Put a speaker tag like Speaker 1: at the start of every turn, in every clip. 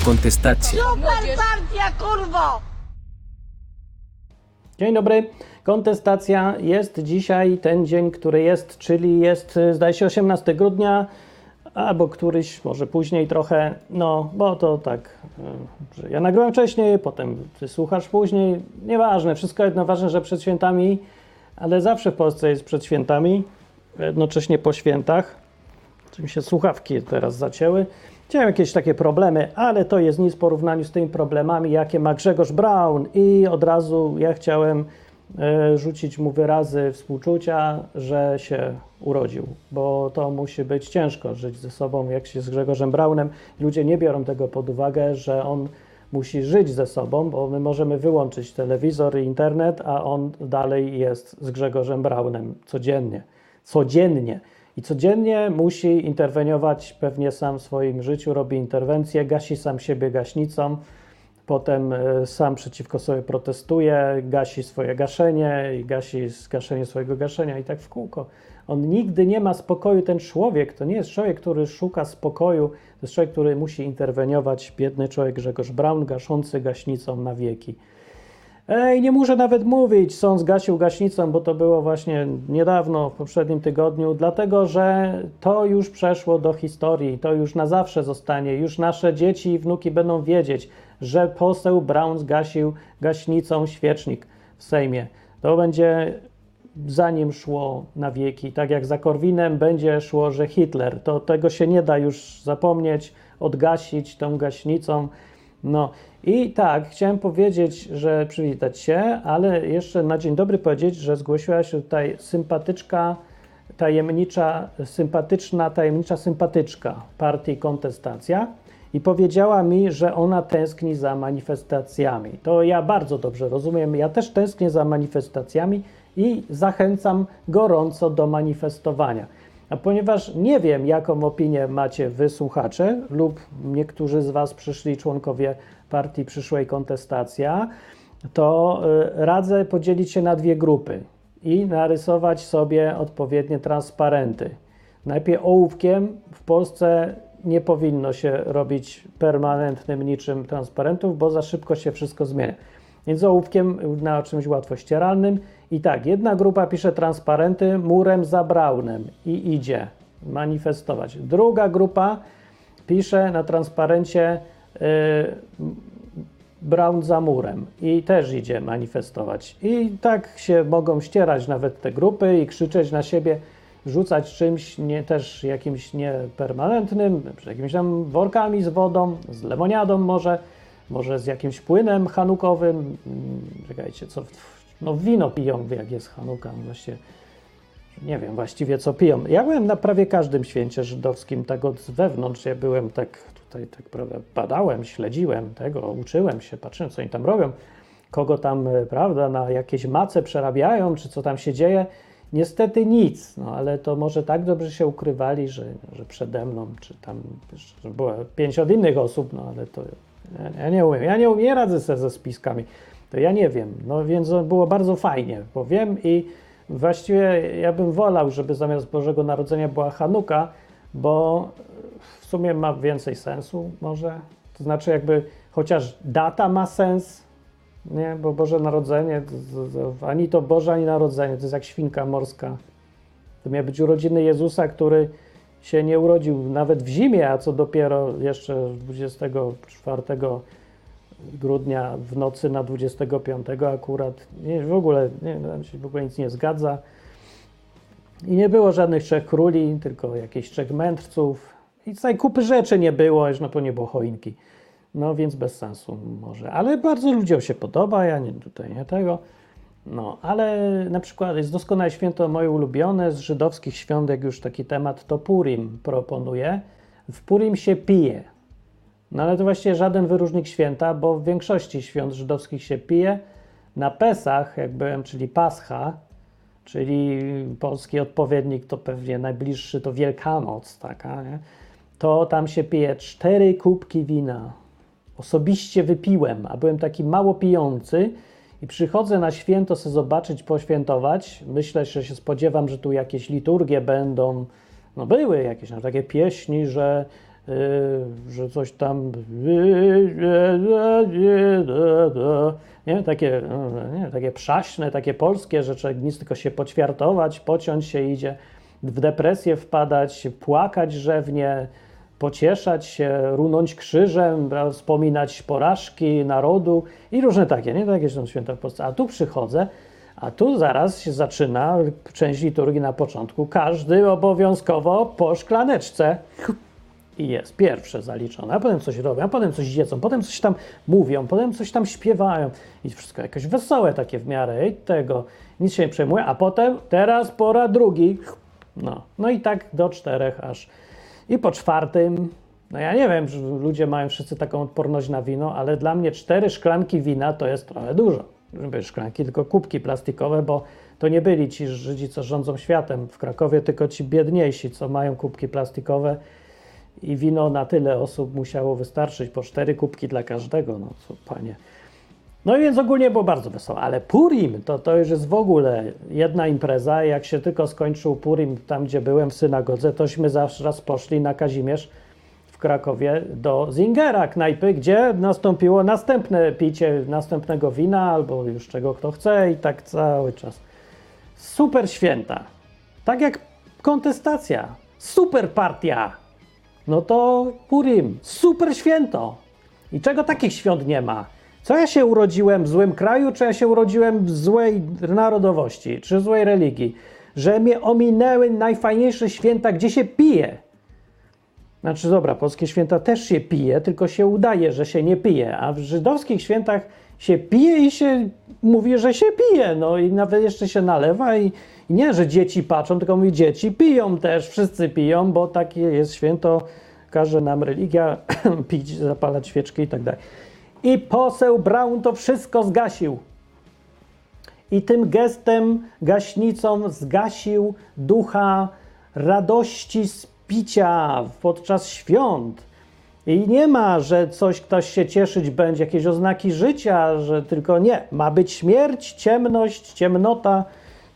Speaker 1: w kontestację.
Speaker 2: Super partia, kurwo!
Speaker 3: Dzień dobry. Kontestacja jest dzisiaj ten dzień, który jest, czyli jest, zdaje się, 18 grudnia, albo któryś, może później trochę, no, bo to tak, y, że ja nagrałem wcześniej, potem ty słuchasz później, nieważne, wszystko jedno, ważne, że przed świętami, ale zawsze w Polsce jest przed świętami, jednocześnie po świętach, czym się słuchawki teraz zacięły. Chciałem jakieś takie problemy, ale to jest nic w porównaniu z tymi problemami, jakie ma Grzegorz Braun. I od razu ja chciałem e, rzucić mu wyrazy współczucia, że się urodził, bo to musi być ciężko żyć ze sobą, jak się z Grzegorzem Braunem. Ludzie nie biorą tego pod uwagę, że on musi żyć ze sobą, bo my możemy wyłączyć telewizor i internet, a on dalej jest z Grzegorzem Braunem codziennie. Codziennie. I codziennie musi interweniować pewnie sam w swoim życiu, robi interwencje, gasi sam siebie gaśnicą, potem e, sam przeciwko sobie protestuje, gasi swoje gaszenie i gasi gaszenie swojego gaszenia i tak w kółko. On nigdy nie ma spokoju, ten człowiek, to nie jest człowiek, który szuka spokoju, to jest człowiek, który musi interweniować, biedny człowiek Grzegorz Braun, gaszący gaśnicą na wieki. Ej, nie muszę nawet mówić, on zgasił gaśnicą, bo to było właśnie niedawno, w poprzednim tygodniu, dlatego że to już przeszło do historii, to już na zawsze zostanie. Już nasze dzieci i wnuki będą wiedzieć, że poseł Brown zgasił gaśnicą świecznik w Sejmie. To będzie za nim szło na wieki. Tak jak za Korwinem będzie szło, że Hitler. To tego się nie da już zapomnieć, odgasić tą gaśnicą. No i tak, chciałem powiedzieć, że przywitać się, ale jeszcze na dzień dobry powiedzieć, że zgłosiła się tutaj sympatyczka, tajemnicza, sympatyczna, tajemnicza sympatyczka partii Kontestacja i powiedziała mi, że ona tęskni za manifestacjami. To ja bardzo dobrze rozumiem, ja też tęsknię za manifestacjami i zachęcam gorąco do manifestowania. A ponieważ nie wiem, jaką opinię macie wy słuchacze, lub niektórzy z was przyszli członkowie partii przyszłej kontestacja, to y, radzę podzielić się na dwie grupy i narysować sobie odpowiednie transparenty. Najpierw ołówkiem w Polsce nie powinno się robić permanentnym niczym transparentów, bo za szybko się wszystko zmienia. Więc ołówkiem na czymś łatwo ścieralnym. I tak, jedna grupa pisze transparenty murem za Braunem i idzie manifestować. Druga grupa pisze na transparencie y, Braun za murem i też idzie manifestować. I tak się mogą ścierać nawet te grupy i krzyczeć na siebie, rzucać czymś nie, też jakimś niepermanentnym, jakimiś tam workami z wodą, z lemoniadą może, może z jakimś płynem hanukowym. Mm, Czekajcie, co? No wino piją, jak jest Hanuka, właśnie nie wiem właściwie co piją. Ja byłem na prawie każdym święcie żydowskim, tak od wewnątrz, ja byłem tak tutaj, tak prawda, badałem, śledziłem tego, uczyłem się, patrzyłem co oni tam robią, kogo tam, e, prawda, na jakieś mace przerabiają, czy co tam się dzieje. Niestety nic, no ale to może tak dobrze się ukrywali, że, że przede mną, czy tam, że było pięć innych osób, no ale to ja, ja nie umiem, ja nie, nie radzę sobie ze spiskami, to ja nie wiem, no więc było bardzo fajnie, powiem i właściwie ja bym wolał, żeby zamiast Bożego Narodzenia była Hanuka, bo sumie ma więcej sensu może, to znaczy jakby chociaż data ma sens, nie, bo Boże Narodzenie, to, to, to, ani to Boże, ani Narodzenie, to jest jak świnka morska. To miały być urodziny Jezusa, który się nie urodził nawet w zimie, a co dopiero jeszcze 24 grudnia w nocy na 25 akurat. Nie, w ogóle, nie, tam się w ogóle nic nie zgadza. I nie było żadnych trzech króli, tylko jakieś trzech mędrców. I całej kupy rzeczy nie było, już na pewno nie było choinki. No więc bez sensu może. Ale bardzo ludziom się podoba, ja nie tutaj nie tego. No, ale na przykład jest doskonałe święto moje ulubione z żydowskich świąt, jak już taki temat, to Purim proponuję. W Purim się pije. No ale to właściwie żaden wyróżnik święta, bo w większości świąt żydowskich się pije. Na Pesach, jak byłem, czyli Pascha, czyli polski odpowiednik to pewnie najbliższy to Wielkanoc, taka, nie? To tam się pije cztery kubki wina. Osobiście wypiłem, a byłem taki mało pijący i przychodzę na święto sobie zobaczyć, poświętować. Myślę, że się spodziewam, że tu jakieś liturgie będą, no były jakieś no, takie pieśni, że y, że coś tam. Nie, takie, nie, takie przaśne, takie polskie, że nic tylko się poćwiartować, pociąć się idzie, w depresję wpadać, płakać rzewnie, pocieszać się, runąć krzyżem, wspominać porażki narodu i różne takie, nie? Takie są święta w Polsce. A tu przychodzę, a tu zaraz się zaczyna część liturgii na początku. Każdy obowiązkowo po szklaneczce. I jest pierwsze zaliczone, a potem coś robią, a potem coś jedzą, potem coś tam mówią, potem coś tam śpiewają i wszystko jakieś wesołe takie w miarę i tego, nic się nie przejmuje, a potem teraz pora drugi, no, no i tak do czterech aż. I po czwartym, no ja nie wiem, że ludzie mają wszyscy taką odporność na wino, ale dla mnie cztery szklanki wina to jest trochę dużo. Żeby szklanki, tylko kubki plastikowe, bo to nie byli ci Żydzi, co rządzą światem w Krakowie, tylko ci biedniejsi, co mają kubki plastikowe i wino na tyle osób musiało wystarczyć, po cztery kubki dla każdego, no co panie. No i więc ogólnie było bardzo wesoło, ale Purim to, to już jest w ogóle jedna impreza. Jak się tylko skończył Purim tam, gdzie byłem w synagodze, tośmy zawsze raz poszli na Kazimierz w Krakowie do Zingera knajpy, gdzie nastąpiło następne picie następnego wina albo już czego kto chce i tak cały czas. Super święta. Tak jak kontestacja. Super partia. No to Purim. Super święto. I czego takich świąt nie ma? Co ja się urodziłem w złym kraju, czy ja się urodziłem w złej narodowości, czy złej religii? Że mnie ominęły najfajniejsze święta, gdzie się pije. Znaczy, dobra, polskie święta też się pije, tylko się udaje, że się nie pije, a w żydowskich świętach się pije i się mówi, że się pije, no i nawet jeszcze się nalewa i, i nie, że dzieci patrzą, tylko mówi, dzieci piją też, wszyscy piją, bo takie jest święto, każe nam religia pić, zapalać świeczki i tak dalej. I poseł Braun to wszystko zgasił. I tym gestem, gaśnicą zgasił ducha radości z picia podczas świąt. I nie ma, że coś ktoś się cieszyć będzie, jakieś oznaki życia, że tylko nie. Ma być śmierć, ciemność, ciemnota.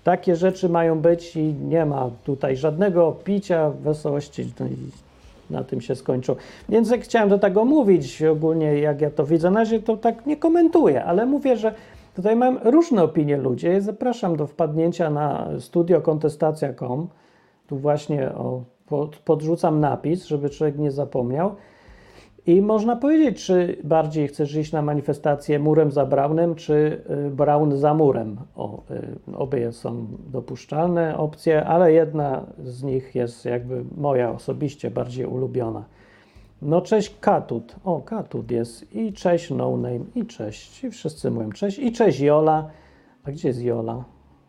Speaker 3: Takie rzeczy mają być i nie ma tutaj żadnego picia, wesołości. Na tym się skończyło. Więc jak chciałem do tego mówić, ogólnie jak ja to widzę na razie, to tak nie komentuję, ale mówię, że tutaj mam różne opinie ludzi. Zapraszam do wpadnięcia na studiokontestacja.com. Tu właśnie o, pod, podrzucam napis, żeby człowiek nie zapomniał. I można powiedzieć, czy bardziej chcesz iść na manifestację murem za Braunem, czy y, Braun za murem. O, y, obie są dopuszczalne opcje, ale jedna z nich jest jakby moja osobiście bardziej ulubiona. No cześć Katut. O, Katut jest. I cześć No Name. I cześć. I wszyscy mówią cześć. I cześć Jola. A gdzie jest Jola?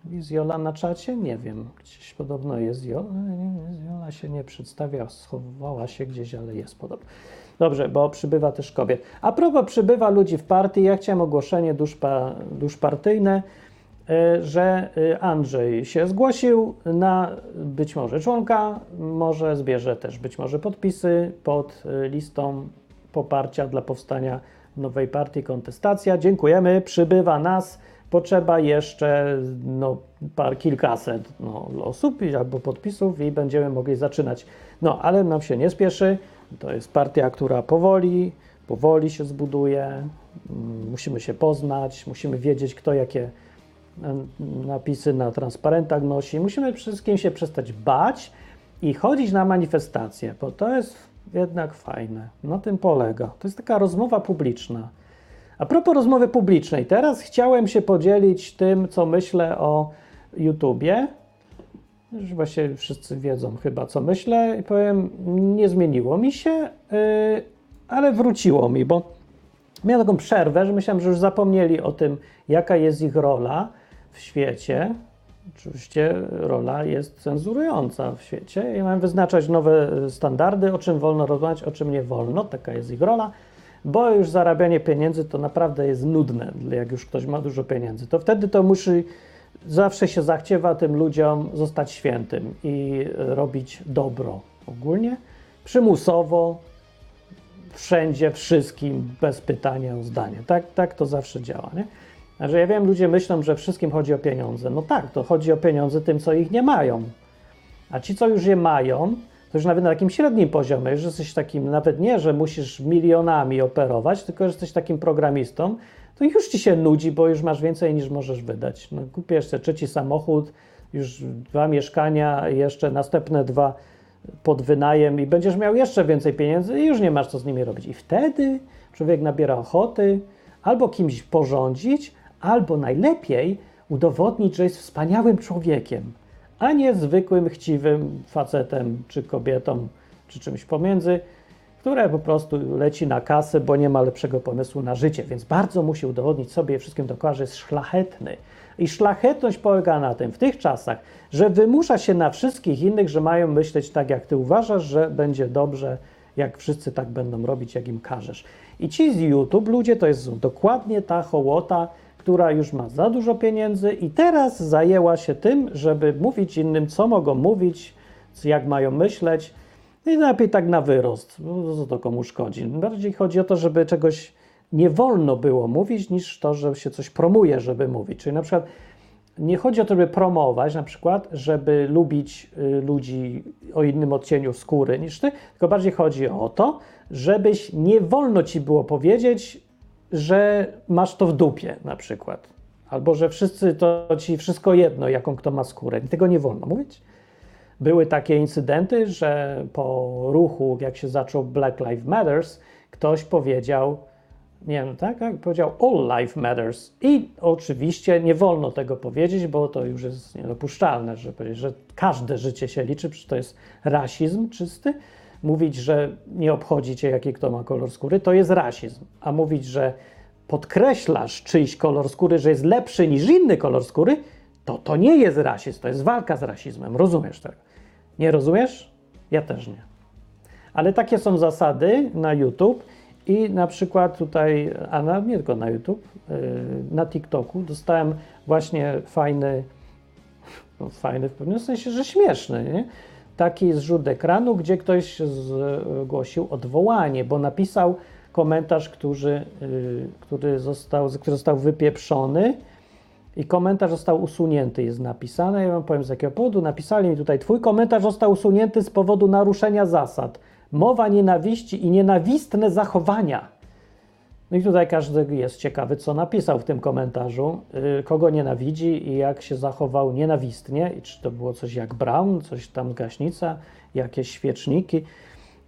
Speaker 3: Jest Jola na czacie? Nie wiem. Gdzieś podobno jest Jola. Jola się nie przedstawia. Schowała się gdzieś, ale jest podobno. Dobrze, bo przybywa też kobiet. A propos przybywa ludzi w partii, ja chciałem ogłoszenie dusz, pa, dusz partyjne, y, że y, Andrzej się zgłosił na być może członka, może zbierze też być może podpisy pod y, listą poparcia dla powstania nowej partii Kontestacja. Dziękujemy, przybywa nas. Potrzeba jeszcze no, par kilkaset no, osób albo podpisów i będziemy mogli zaczynać. No, ale nam się nie spieszy. To jest partia, która powoli, powoli się zbuduje. Mm, Musimy się poznać, musimy wiedzieć, kto jakie napisy na transparentach nosi. Musimy przede wszystkim się przestać bać i chodzić na manifestacje, bo to jest jednak fajne. Na tym polega. To jest taka rozmowa publiczna. A propos rozmowy publicznej, teraz chciałem się podzielić tym, co myślę o YouTubie. Już właśnie wszyscy wiedzą chyba, co myślę i powiem, nie zmieniło mi się, yy, ale wróciło mi, bo miałem taką przerwę, że myślałem, że już zapomnieli o tym, jaka jest ich rola w świecie. Oczywiście rola jest cenzurująca w świecie i mają wyznaczać nowe standardy, o czym wolno rozmawiać, o czym nie wolno, taka jest ich rola, bo już zarabianie pieniędzy to naprawdę jest nudne, jak już ktoś ma dużo pieniędzy. To wtedy to musi zawsze się zachciewa tym ludziom zostać świętym i robić dobro ogólnie, przymusowo, wszędzie, wszystkim, bez pytania o zdanie. Tak, tak to zawsze działa, nie? Znaczy ja wiem, ludzie myślą, że wszystkim chodzi o pieniądze. No tak, to chodzi o pieniądze tym, co ich nie mają. A ci, co już je mają, to już nawet na takim średnim poziomie, już jesteś takim, nawet nie, że musisz milionami operować, tylko że jesteś takim programistą, to już ci się nudzi, bo już masz więcej niż możesz wydać. No, kupisz sobie trzeci samochód, już dwa mieszkania, jeszcze następne dwa pod wynajem i będziesz miał jeszcze więcej pieniędzy i już nie masz co z nimi robić. I wtedy człowiek nabiera ochoty albo kimś porządzić, albo najlepiej udowodnić, że jest wspaniałym człowiekiem, a nie zwykłym, chciwym facetem, czy kobietą, czy czymś pomiędzy, które po prostu leci na kasę, bo nie ma lepszego pomysłu na życie. Więc bardzo musi udowodnić sobie wszystkim dookoła, że jest szlachetny. I szlachetność polega na tym w tych czasach, że wymusza się na wszystkich innych, że mają myśleć tak, jak ty uważasz, że będzie dobrze, jak wszyscy tak będą robić, jak im każesz. I ci z YouTube ludzie to jest dokładnie ta hołota, która już ma za dużo pieniędzy i teraz zajęła się tym, żeby mówić innym, co mogą mówić, jak mają myśleć. I lepiej tak na wyrost, bo co to komu szkodzi. Bardziej chodzi o to, żeby czegoś nie wolno było mówić, niż to, że się coś promuje, żeby mówić. Czyli na przykład nie chodzi o to, żeby promować, na przykład, żeby lubić y, ludzi o innym odcieniu skóry niż ty, tylko bardziej chodzi o to, żebyś nie wolno ci było powiedzieć, że masz to w dupie, na przykład. Albo że wszyscy to ci wszystko jedno, jaką kto ma skórę. Tego nie wolno mówić. Były takie incydenty, że po ruchu, jak się zaczął Black Lives Matters, ktoś powiedział, nie wiem, tak, powiedział All Life Matters. I oczywiście nie wolno tego powiedzieć, bo to już jest niedopuszczalne, że powiedzieć, że każde życie się liczy, przecież to jest rasizm czysty. Mówić, że nie obchodzi cię, jaki kto ma kolor skóry, to jest rasizm. A mówić, że podkreślasz czyjś kolor skóry, że jest lepszy niż inny kolor skóry, to to nie jest rasizm, to jest walka z rasizmem. Rozumiesz tego? Nie rozumiesz? Ja też nie. Ale takie są zasady na YouTube i na przykład tutaj, a na, nie tylko na YouTube, yy, na TikToku dostałem właśnie fajny, no fajny w pewnym sensie, że śmieszny, nie? taki zrzut ekranu, gdzie ktoś zgłosił odwołanie, bo napisał komentarz, który, yy, który, został, który został wypieprzony i komentarz został usunięty, jest napisane. Ja wam powiem z jakiego powodu. Napisali mi tutaj, twój komentarz został usunięty z powodu naruszenia zasad. Mowa nienawiści i nienawistne zachowania. No i tutaj każdy jest ciekawy, co napisał w tym komentarzu, yy, kogo nienawidzi i jak się zachował nienawistnie, i czy to było coś jak Brown, coś tam gaśnica, jakieś świeczniki.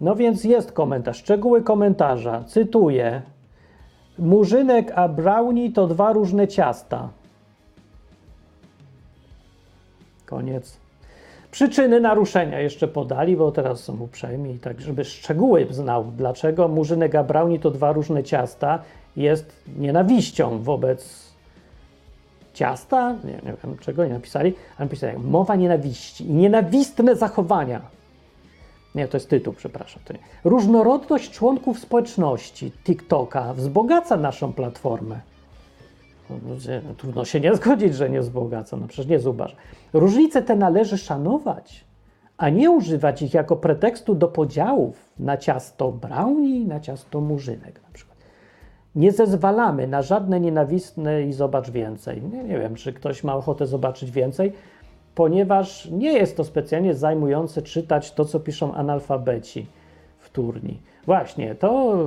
Speaker 3: No więc jest komentarz. Szczegóły komentarza. Cytuję. Murzynek a brownie to dwa różne ciasta. Koniec. Przyczyny naruszenia jeszcze podali, bo teraz są uprzejmi tak, żeby szczegóły znał, dlaczego murzynek a brownie to dwa różne ciasta jest nienawiścią wobec ciasta, nie, nie wiem czego nie napisali, ale napisali mowa nienawiści i nienawistne zachowania. Nie, to jest tytuł, przepraszam. To nie. Różnorodność członków społeczności TikToka wzbogaca naszą platformę. No, trudno się nie zgodzić, że nie wzbogaca, no przecież nie zubasz. Różnice te należy szanować, a nie używać ich jako pretekstu do podziałów na ciasto brownie na ciasto murzynek na przykład. Nie zezwalamy na żadne nienawistne i zobacz więcej. Nie, nie wiem, czy ktoś ma ochotę zobaczyć więcej, ponieważ nie jest to specjalnie zajmujące czytać to, co piszą analfabeci wtórni. Właśnie, to,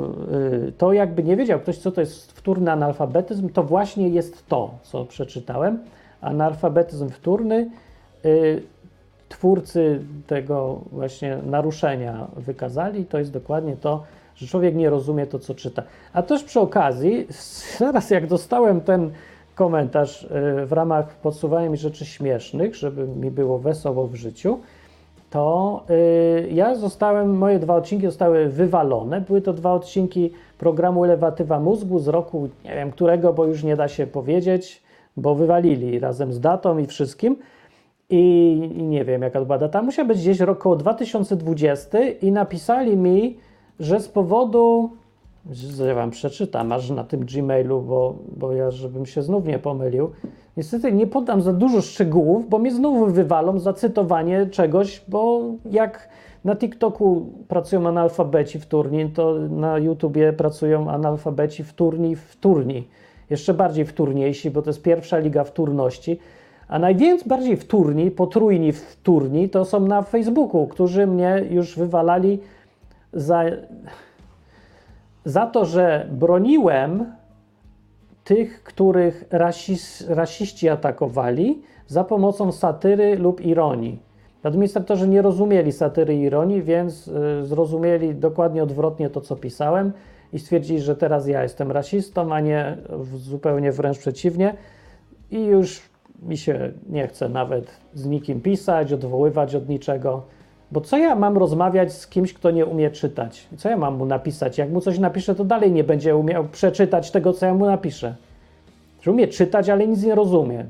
Speaker 3: y, to jakby nie wiedział ktoś, co to jest wtórny analfabetyzm, to właśnie jest to, co przeczytałem. Analfabetyzm wtórny, y, twórcy tego właśnie naruszenia wykazali, to jest dokładnie to, że człowiek nie rozumie to, co czyta. A też przy okazji, zaraz jak dostałem ten komentarz y, w ramach podsuwania mi rzeczy śmiesznych, żeby mi było wesoło w życiu, to yy, ja zostałem, moje dwa odcinki zostały wywalone. Były to dwa odcinki programu Elewatywa Mózgu z roku, nie wiem którego, bo już nie da się powiedzieć, bo wywalili razem z datą i wszystkim. I, i nie wiem, jaka to była data. Musiała być gdzieś rok około 2020 i napisali mi, że z powodu ja wam przeczytam aż na tym Gmailu, bo, bo ja, żebym się znów nie pomylił. Niestety nie podam za dużo szczegółów, bo mnie znowu wywalą za cytowanie czegoś, bo jak na TikToku pracują analfabeci wtórni, to na YouTubie pracują analfabeci wtórni wtórni. Jeszcze bardziej wtórniejsi, bo to jest pierwsza liga wtórności. A najwięcej bardziej wtórni, potrójni wtórni to są na Facebooku, którzy mnie już wywalali za, za to, że broniłem tych, których rasis, rasiści atakowali za pomocą satyry lub ironii. Administratorzy nie rozumieli satyry i ironii, więc y, zrozumieli dokładnie odwrotnie to, co pisałem i stwierdzili, że teraz ja jestem rasistą, a nie w, zupełnie wręcz przeciwnie. I już mi się nie chce nawet z nikim pisać, odwoływać od niczego. Bo co ja mam rozmawiać z kimś, kto nie umie czytać? Co ja mam mu napisać? Jak mu coś napiszę, to dalej nie będzie umiał przeczytać tego, co ja mu napiszę. Że umie czytać, ale nic nie rozumie.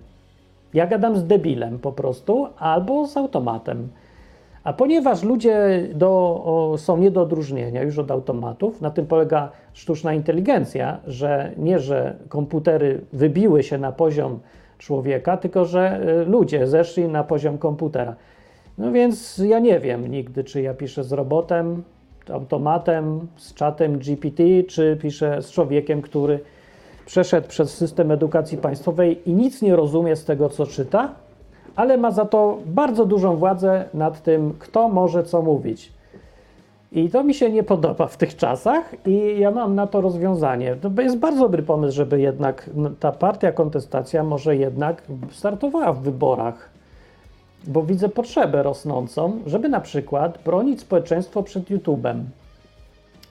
Speaker 3: Ja gadam z debilem po prostu albo z automatem. A ponieważ ludzie do, o, są nie do odróżnienia już od automatów, na tym polega sztuczna inteligencja, że nie, że komputery wybiły się na poziom człowieka, tylko że y, ludzie zeszli na poziom komputera. No więc ja nie wiem nigdy, czy ja piszę z robotem, automatem, z czatem GPT, czy piszę z człowiekiem, który przeszedł przez system edukacji państwowej i nic nie rozumie z tego, co czyta, ale ma za to bardzo dużą władzę nad tym, kto może co mówić. I to mi się nie podoba w tych czasach, i ja mam na to rozwiązanie. To jest bardzo dobry pomysł, żeby jednak ta partia kontestacja może jednak startowała w wyborach, bo widzę potrzebę rosnącą, żeby na przykład bronić społeczeństwo przed YouTube'em.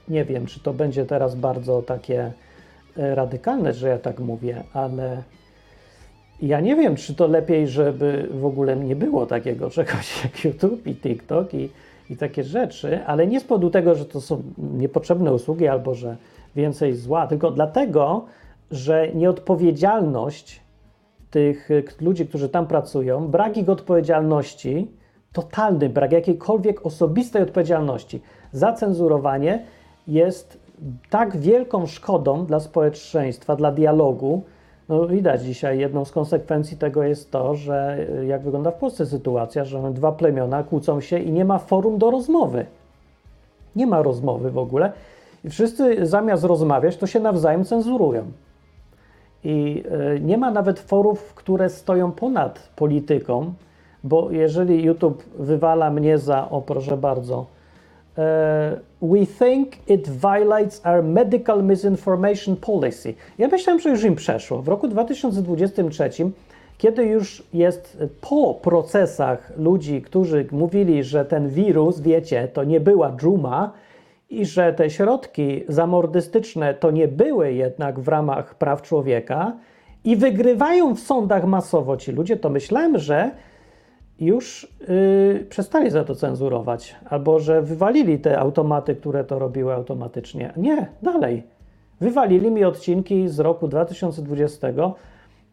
Speaker 3: Nie wiem, czy to będzie teraz bardzo takie e, radykalne, że ja tak mówię, ale ja nie wiem, czy to lepiej, żeby w ogóle nie było takiego czegoś jak YouTube i TikTok i, i takie rzeczy, ale nie z powodu tego, że to są niepotrzebne usługi albo że więcej zła, tylko dlatego, że nieodpowiedzialność tych y, ludzi, którzy tam pracują, brak ich odpowiedzialności, totalny brak jakiejkolwiek osobistej odpowiedzialności za cenzurowanie jest tak wielką szkodą dla społeczeństwa, dla dialogu. No widać dzisiaj, jedną z konsekwencji tego jest to, że y, jak wygląda w Polsce sytuacja, że dwa plemiona kłócą się i nie ma forum do rozmowy. Nie ma rozmowy w ogóle. I wszyscy zamiast rozmawiać, to się nawzajem cenzurują. I y, nie ma nawet forów, które stoją ponad polityką, bo jeżeli YouTube wywala mnie za, o proszę bardzo, e, we think it violates our medical misinformation policy. Ja myślałem, że już im przeszło. W roku 2023, kiedy już jest po procesach ludzi, którzy mówili, że ten wirus, wiecie, to nie była dżuma i że te środki zamordystyczne to nie były jednak w ramach praw człowieka i wygrywają w sądach masowo ci ludzie, to myślałem, że już yy, przestali za to cenzurować, albo że wywalili te automaty, które to robiły automatycznie. Nie, dalej. Wywalili mi odcinki z roku 2020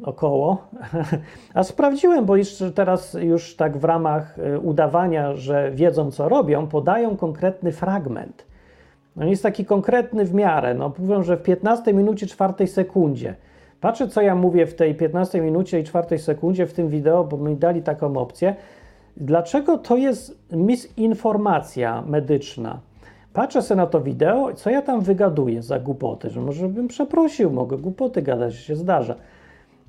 Speaker 3: około, a sprawdziłem, bo jeszcze teraz już tak w ramach y, udawania, że wiedzą co robią, podają konkretny fragment. No jest taki konkretny w miarę. No, mówią, że w 15 minucie 4 sekundzie. Patrzę, co ja mówię w tej 15 minucie i 4 sekundzie w tym wideo, bo mi dali taką opcję. Dlaczego to jest misinformacja medyczna? Patrzę sobie na to wideo, co ja tam wygaduję za głupoty, że może bym przeprosił, mogę głupoty gadać, się zdarza.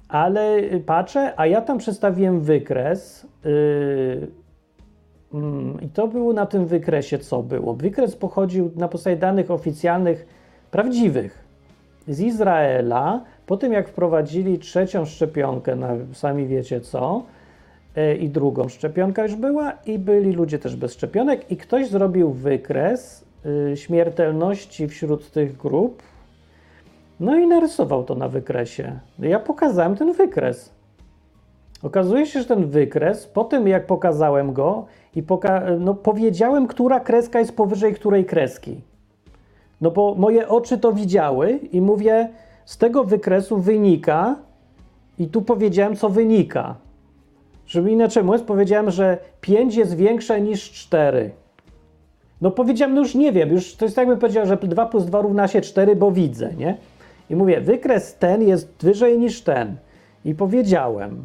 Speaker 3: Ale patrzę, a ja tam przedstawiłem wykres yy, i to było na tym wykresie, co było. Wykres pochodził na podstawie danych oficjalnych, prawdziwych, z Izraela, po tym jak wprowadzili trzecią szczepionkę, na sami wiecie co, e, i drugą szczepionka już była, i byli ludzie też bez szczepionek, i ktoś zrobił wykres y, śmiertelności wśród tych grup, no i narysował to na wykresie. Ja pokazałem ten wykres. Okazuje się, że ten wykres, po tym jak pokazałem go i poka- no, powiedziałem, która kreska jest powyżej której kreski. No bo moje oczy to widziały i mówię, z tego wykresu wynika, i tu powiedziałem, co wynika. Żeby inaczej mówiąc, powiedziałem, że 5 jest większe niż 4. No powiedziałem, no już nie wiem, już to jest jakby powiedział, że 2 plus 2 równa się 4, bo widzę, nie? I mówię, wykres ten jest wyżej niż ten. I powiedziałem,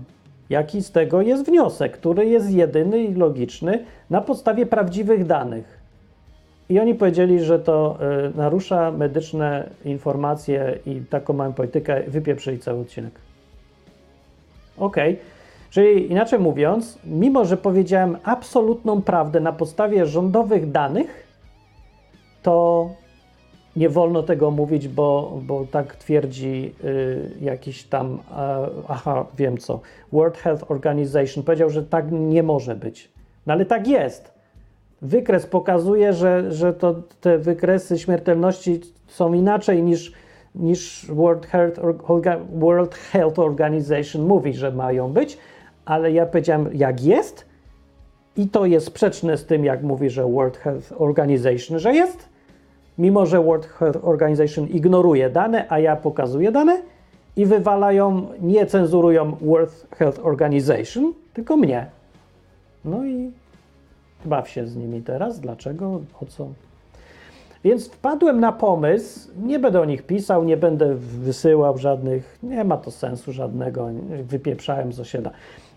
Speaker 3: jaki z tego jest wniosek, który jest jedyny i logiczny na podstawie prawdziwych danych. I oni powiedzieli, że to y, narusza medyczne informacje i taką mamy politykę, wypieprzyli cały odcinek. Okej, Czyli inaczej mówiąc, mimo że powiedziałem absolutną prawdę na podstawie rządowych danych, to nie wolno tego mówić, bo, bo tak twierdzi y, jakiś tam, aha, wiem co, World Health Organization powiedział, że tak nie może być. No ale tak jest. Wykres pokazuje, że, że to, te wykresy śmiertelności są inaczej niż, niż World, Health, Orga- World Health Organization mówi, że mają być, ale ja powiedziałem, jak jest, i to jest sprzeczne z tym, jak mówi, że World Health Organization, że jest, mimo że World Health Organization ignoruje dane, a ja pokazuję dane i wywalają, nie cenzurują World Health Organization, tylko mnie. No i baw się z nimi teraz. Dlaczego? O co? Więc wpadłem na pomysł, nie będę o nich pisał, nie będę wysyłał żadnych, nie ma to sensu żadnego, wypieprzałem z da.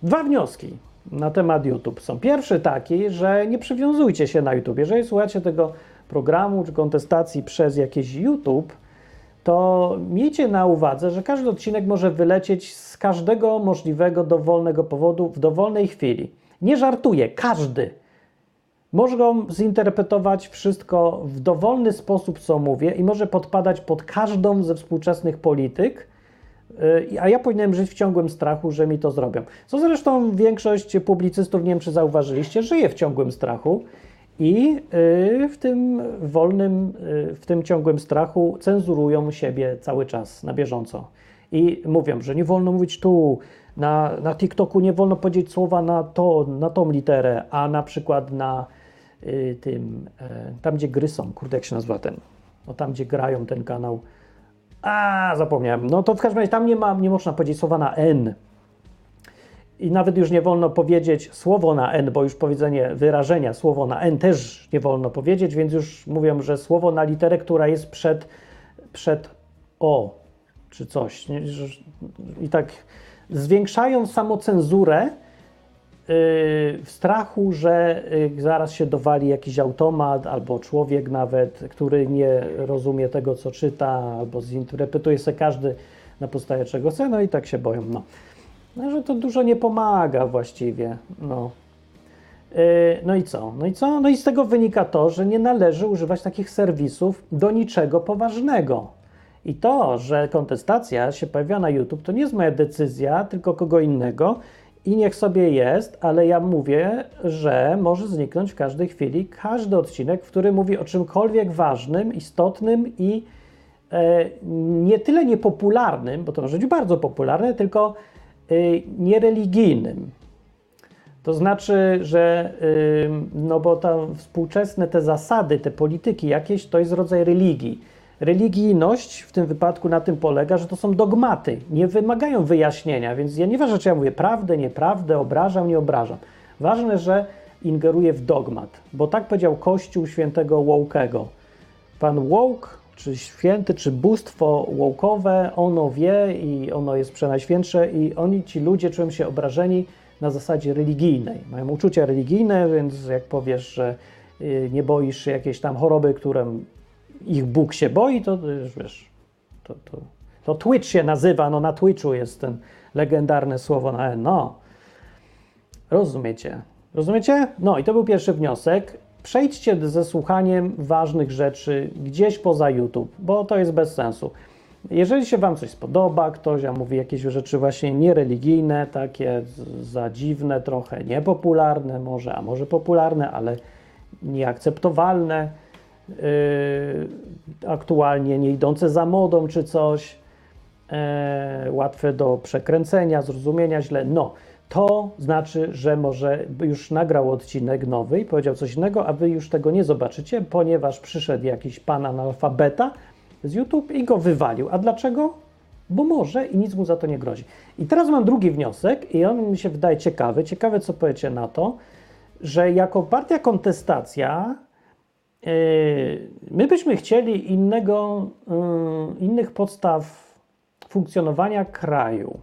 Speaker 3: Dwa wnioski na temat YouTube są. Pierwszy taki, że nie przywiązujcie się na YouTube. Jeżeli słuchacie tego programu czy kontestacji przez jakiś YouTube, to miejcie na uwadze, że każdy odcinek może wylecieć z każdego możliwego dowolnego powodu w dowolnej chwili. Nie żartuję, każdy. Mogą zinterpretować wszystko w dowolny sposób, co mówię, i może podpadać pod każdą ze współczesnych polityk, a ja powinienem żyć w ciągłym strachu, że mi to zrobią. Co zresztą większość publicystów, nie wiem czy zauważyliście, żyje w ciągłym strachu i yy, w tym wolnym, yy, w tym ciągłym strachu cenzurują siebie cały czas, na bieżąco. I mówią, że nie wolno mówić tu, na, na TikToku nie wolno powiedzieć słowa na to, na tą literę, a na przykład na y, tym, tam gdzie gry są, kurde jak się nazywa ten, no tam gdzie grają ten kanał, a zapomniałem, no to w każdym razie tam nie ma, nie można powiedzieć słowa na N. I nawet już nie wolno powiedzieć słowo na N, bo już powiedzenie wyrażenia słowo na N też nie wolno powiedzieć, więc już mówią, że słowo na literę, która jest przed, przed O czy coś. I tak zwiększają samocenzurę w strachu, że yy, zaraz się dowali jakiś automat albo człowiek nawet, który nie rozumie tego, co czyta, albo zinterpretuje sobie każdy na podstawie czego chce, no i tak się boją. No. No, że to dużo nie pomaga właściwie. No. Yy, No i co? No i co? No i z tego wynika to, że nie należy używać takich serwisów do niczego poważnego. I to, że kontestacja się pojawia na YouTube, to nie jest moja decyzja, tylko kogo innego. I niech sobie jest, ale ja mówię, że może zniknąć w każdej chwili każdy odcinek, w którym mówi o czymkolwiek ważnym, istotnym i e, nie tyle niepopularnym, bo to może być bardzo popularne, tylko e, niereligijnym. To znaczy, że ym, no bo tam współczesne te zasady, te polityki jakieś, to jest rodzaj religii. Religijność w tym wypadku na tym polega, że to są dogmaty, nie wymagają wyjaśnienia, więc ja nieważne, czy ja mówię prawdę, nieprawdę, obrażam, nie obrażam. Ważne, że ingeruję w dogmat, bo tak powiedział Kościół świętego Łokego. Pan Łok, czy święty, czy bóstwo łokowe, ono wie i ono jest przenajświętsze i oni, ci ludzie czują się obrażeni na zasadzie religijnej. Mają uczucia religijne, więc jak powiesz, że y, nie boisz się jakiejś tam choroby, którym ich Bóg się boi, to wiesz, to, to, to Twitch się nazywa, no na Twitchu jest ten legendarne słowo na no. Rozumiecie? Rozumiecie? No i to był pierwszy wniosek. Przejdźcie ze słuchaniem ważnych rzeczy gdzieś poza YouTube, bo to jest bez sensu. Jeżeli się Wam coś spodoba, ktoś a mówi jakieś rzeczy właśnie niereligijne, takie za dziwne, trochę niepopularne może, a może popularne, ale nieakceptowalne, aktualnie nie idące za modą czy coś, e, łatwe do przekręcenia, zrozumienia źle. No, to znaczy, że może już nagrał odcinek nowy i powiedział coś innego, a wy już tego nie zobaczycie, ponieważ przyszedł jakiś pan analfabeta z YouTube i go wywalił. A dlaczego? Bo może i nic mu za to nie grozi. I teraz mam drugi wniosek i on mi się wydaje ciekawy. Ciekawe, co powiecie na to, że jako partia kontestacja My byśmy chcieli innego, yy, innych podstaw funkcjonowania kraju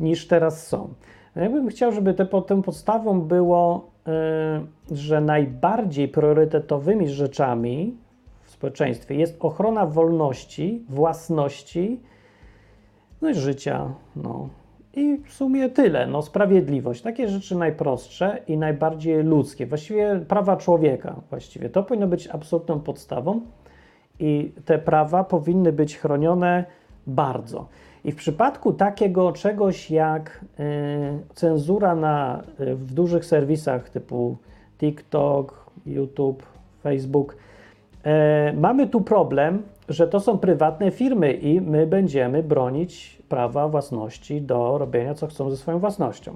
Speaker 3: niż teraz są. Ja bym chciał, żeby te, tą podstawą było, yy, że najbardziej priorytetowymi rzeczami w społeczeństwie jest ochrona wolności, własności, no i życia. No. I w sumie tyle. No, sprawiedliwość. Takie rzeczy najprostsze i najbardziej ludzkie. Właściwie prawa człowieka. Właściwie to powinno być absolutną podstawą i te prawa powinny być chronione bardzo. I w przypadku takiego czegoś jak y, cenzura na, y, w dużych serwisach typu TikTok, YouTube, Facebook, y, mamy tu problem, że to są prywatne firmy i my będziemy bronić prawa własności do robienia co chcą ze swoją własnością.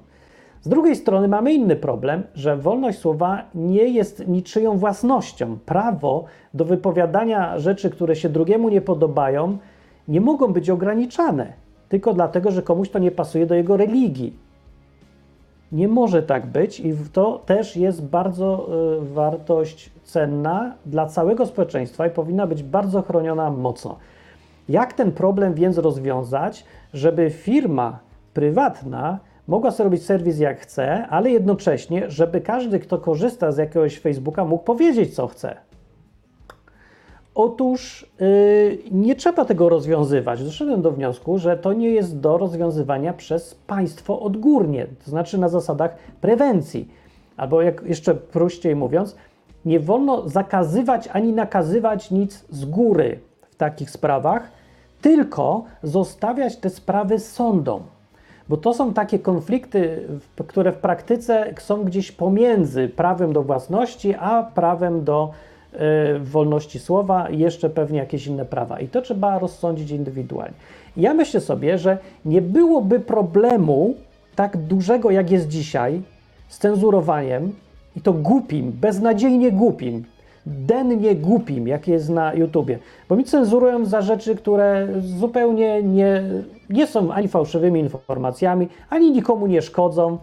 Speaker 3: Z drugiej strony mamy inny problem, że wolność słowa nie jest niczyją własnością. Prawo do wypowiadania rzeczy, które się drugiemu nie podobają, nie mogą być ograniczane tylko dlatego, że komuś to nie pasuje do jego religii. Nie może tak być i to też jest bardzo y, wartość cenna dla całego społeczeństwa i powinna być bardzo chroniona mocno. Jak ten problem więc rozwiązać, żeby firma prywatna mogła sobie robić serwis jak chce, ale jednocześnie, żeby każdy, kto korzysta z jakiegoś Facebooka, mógł powiedzieć, co chce? Otóż yy, nie trzeba tego rozwiązywać. Doszedłem do wniosku, że to nie jest do rozwiązywania przez państwo odgórnie, to znaczy na zasadach prewencji. Albo jak jeszcze prościej mówiąc, nie wolno zakazywać ani nakazywać nic z góry w takich sprawach, tylko zostawiać te sprawy sądom. Bo to są takie konflikty, które w praktyce są gdzieś pomiędzy prawem do własności, a prawem do y, wolności słowa jeszcze pewnie jakieś inne prawa. I to trzeba rozsądzić indywidualnie. Ja myślę sobie, że nie byłoby problemu tak dużego, jak jest dzisiaj, z cenzurowaniem i to głupim, beznadziejnie głupim, dennie głupim, jak jest na YouTubie. Bo mi cenzurują za rzeczy, które zupełnie nie, nie są ani fałszywymi informacjami, ani nikomu nie szkodzą.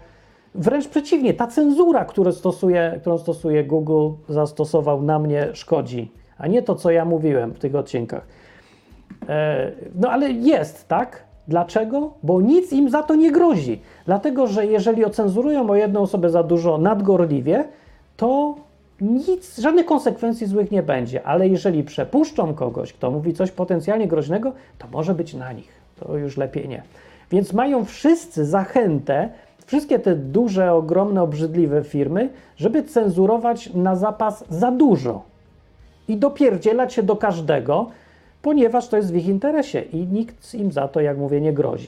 Speaker 3: Wręcz przeciwnie, ta cenzura, którą stosuje, którą stosuje Google, zastosował na mnie, szkodzi, a nie to, co ja mówiłem w tych odcinkach. E, no ale jest, tak? Dlaczego? Bo nic im za to nie grozi. Dlatego, że jeżeli ocenzurują o jedną osobę za dużo nadgorliwie, to nic, żadnych konsekwencji złych nie będzie. Ale jeżeli przepuszczą kogoś, kto mówi coś potencjalnie groźnego, to może być na nich. To już lepiej nie. Więc mają wszyscy zachętę, wszystkie te duże, ogromne, obrzydliwe firmy, żeby cenzurować na zapas za dużo i dopierdzielać się do każdego, ponieważ to jest w ich interesie i nikt im za to, jak mówię, nie grozi.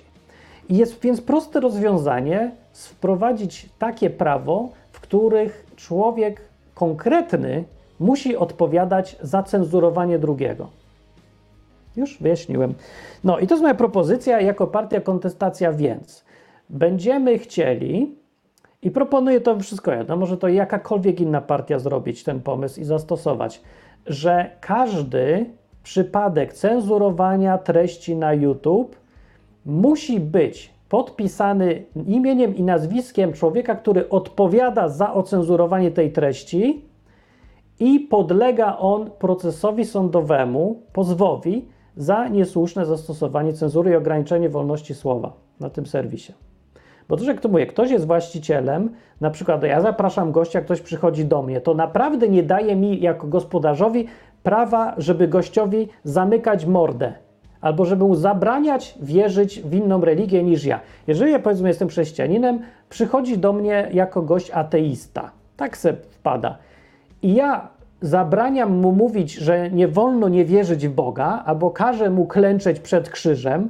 Speaker 3: I jest więc proste rozwiązanie wprowadzić takie prawo, w których człowiek konkretny musi odpowiadać za cenzurowanie drugiego. Już wyjaśniłem. No i to jest moja propozycja jako partia kontestacja, więc będziemy chcieli i proponuję to wszystko jedno, może to jakakolwiek inna partia zrobić ten pomysł i zastosować, że każdy przypadek cenzurowania treści na YouTube musi być podpisany imieniem i nazwiskiem człowieka, który odpowiada za ocenzurowanie tej treści i podlega on procesowi sądowemu, pozwowi za niesłuszne zastosowanie cenzury i ograniczenie wolności słowa na tym serwisie. Bo to, że kto mówi, ktoś jest właścicielem, na przykład ja zapraszam gościa, ktoś przychodzi do mnie, to naprawdę nie daje mi jako gospodarzowi prawa, żeby gościowi zamykać mordę albo żeby mu zabraniać wierzyć w inną religię niż ja. Jeżeli ja powiedzmy jestem chrześcijaninem, przychodzi do mnie jako gość ateista. Tak se wpada. I ja zabraniam mu mówić, że nie wolno nie wierzyć w Boga, albo każę mu klęczeć przed krzyżem,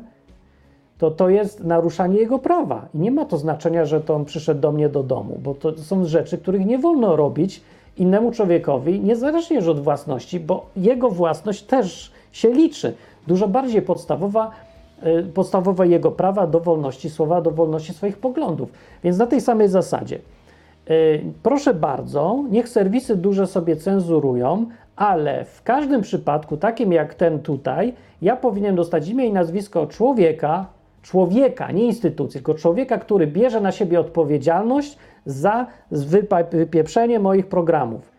Speaker 3: to to jest naruszanie jego prawa. I nie ma to znaczenia, że to on przyszedł do mnie do domu, bo to są rzeczy, których nie wolno robić innemu człowiekowi, niezależnie już od własności, bo jego własność też się liczy. Dużo bardziej podstawowa, y, podstawowe jego prawa do wolności słowa, do wolności swoich poglądów. Więc na tej samej zasadzie. y, Proszę bardzo, niech serwisy duże sobie cenzurują, ale w każdym przypadku, takim jak ten tutaj, ja powinien dostać imię i nazwisko człowieka, człowieka, nie instytucji, tylko człowieka, który bierze na siebie odpowiedzialność za wypieprzenie moich programów.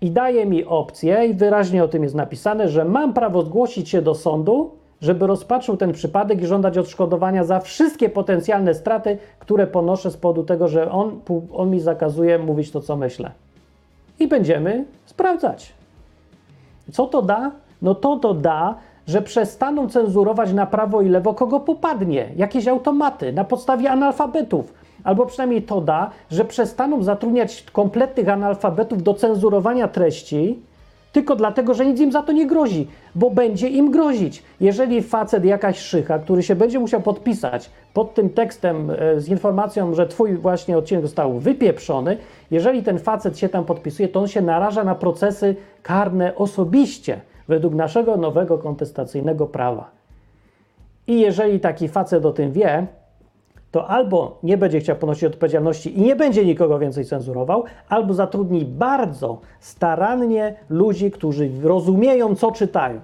Speaker 3: I daje mi opcję, i wyraźnie o tym jest napisane, że mam prawo zgłosić się do sądu, żeby rozpatrzył ten przypadek i żądać odszkodowania za wszystkie potencjalne straty, które ponoszę z powodu tego, że on, on mi zakazuje mówić to, co myślę. I będziemy sprawdzać. Co to da? No to to da, że przestaną cenzurować na prawo i lewo kogo popadnie, jakieś automaty na podstawie analfabetów. Albo przynajmniej to da, że przestaną zatrudniać kompletnych analfabetów do cenzurowania treści, tylko dlatego, że nic im za to nie grozi, bo będzie im grozić. Jeżeli facet, jakaś szycha, który się będzie musiał podpisać pod tym tekstem e, z informacją, że twój właśnie odcinek został wypieprzony, jeżeli ten facet się tam podpisuje, to on się naraża na procesy karne osobiście według naszego nowego kontestacyjnego prawa. I jeżeli taki facet o tym wie, to albo nie będzie chciał ponosić odpowiedzialności i nie będzie nikogo więcej cenzurował, albo zatrudni bardzo starannie ludzi, którzy rozumieją, co czytają,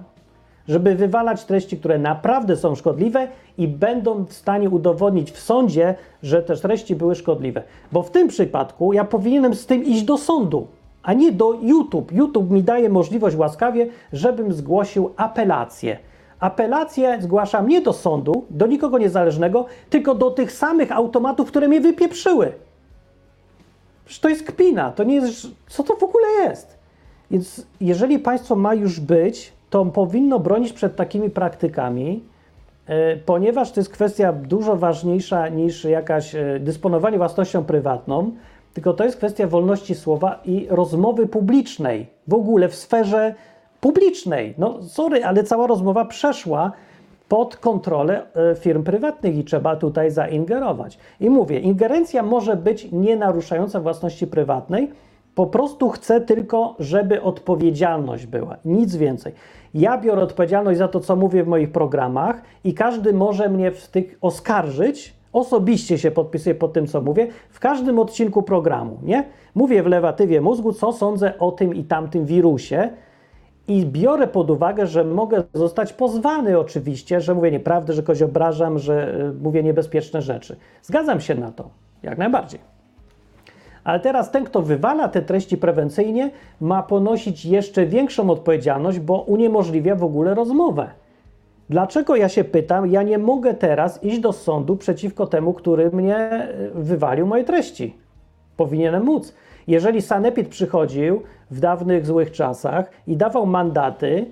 Speaker 3: żeby wywalać treści, które naprawdę są szkodliwe i będą w stanie udowodnić w sądzie, że te treści były szkodliwe. Bo w tym przypadku ja powinienem z tym iść do sądu, a nie do YouTube. YouTube mi daje możliwość łaskawie, żebym zgłosił apelację. Apelację zgłaszam nie do sądu, do nikogo niezależnego, tylko do tych samych automatów, które mnie wypieprzyły. Przecież to jest kpina, to nie jest. Co to w ogóle jest? Więc jeżeli państwo ma już być, to powinno bronić przed takimi praktykami, e, ponieważ to jest kwestia dużo ważniejsza niż jakaś e, dysponowanie własnością prywatną, tylko to jest kwestia wolności słowa i rozmowy publicznej, w ogóle w sferze publicznej. No, sorry, ale cała rozmowa przeszła pod kontrolę e, firm prywatnych i trzeba tutaj zaingerować. I mówię, ingerencja może być nie naruszająca własności prywatnej, po prostu chcę tylko, żeby odpowiedzialność była, nic więcej. Ja biorę odpowiedzialność za to, co mówię w moich programach i każdy może mnie w tych oskarżyć, osobiście się podpisuję pod tym, co mówię, w każdym odcinku programu, nie? Mówię w lewatywie mózgu, co sądzę o tym i tamtym wirusie, i biorę pod uwagę, że mogę zostać pozwany oczywiście, że mówię nieprawdę, że kogoś obrażam, że y, mówię niebezpieczne rzeczy. Zgadzam się na to, jak najbardziej. Ale teraz ten, kto wywala te treści prewencyjnie, ma ponosić jeszcze większą odpowiedzialność, bo uniemożliwia w ogóle rozmowę. Dlaczego ja się pytam, ja nie mogę teraz iść do sądu przeciwko temu, który mnie y, wywalił moje treści? Powinienem móc. Jeżeli Sanepid przychodził w dawnych złych czasach i dawał mandaty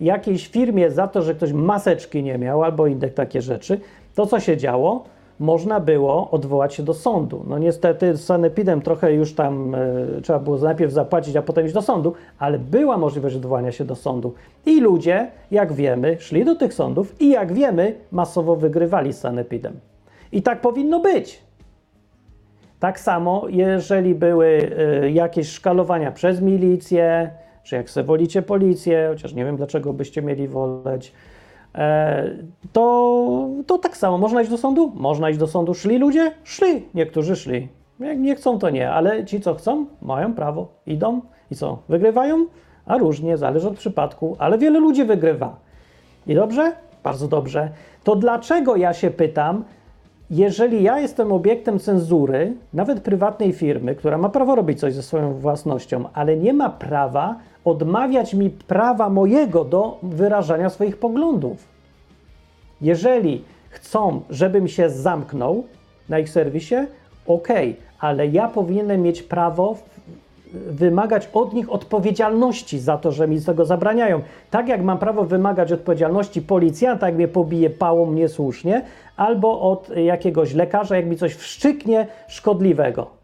Speaker 3: jakiejś firmie za to, że ktoś maseczki nie miał albo inne takie rzeczy, to co się działo? Można było odwołać się do sądu. No niestety z Sanepidem trochę już tam e, trzeba było najpierw zapłacić, a potem iść do sądu, ale była możliwość odwołania się do sądu. I ludzie, jak wiemy, szli do tych sądów i jak wiemy, masowo wygrywali z Sanepidem. I tak powinno być. Tak samo, jeżeli były y, jakieś szkalowania przez milicję, czy jak sobie wolicie policję, chociaż nie wiem dlaczego byście mieli woleć, to, to tak samo. Można iść do sądu? Można iść do sądu. Szli ludzie? Szli. Niektórzy szli. Jak nie chcą, to nie, ale ci, co chcą, mają prawo. Idą i co? Wygrywają? A różnie, zależy od przypadku, ale wiele ludzi wygrywa. I dobrze? Bardzo dobrze. To dlaczego ja się pytam, jeżeli ja jestem obiektem cenzury, nawet prywatnej firmy, która ma prawo robić coś ze swoją własnością, ale nie ma prawa odmawiać mi prawa mojego do wyrażania swoich poglądów. Jeżeli chcą, żebym się zamknął na ich serwisie, ok, ale ja powinienem mieć prawo wymagać od nich odpowiedzialności za to, że mi tego zabraniają. Tak jak mam prawo wymagać odpowiedzialności policjanta, jak mnie pobije pałą niesłusznie, albo od jakiegoś lekarza, jak mi coś wszczyknie szkodliwego.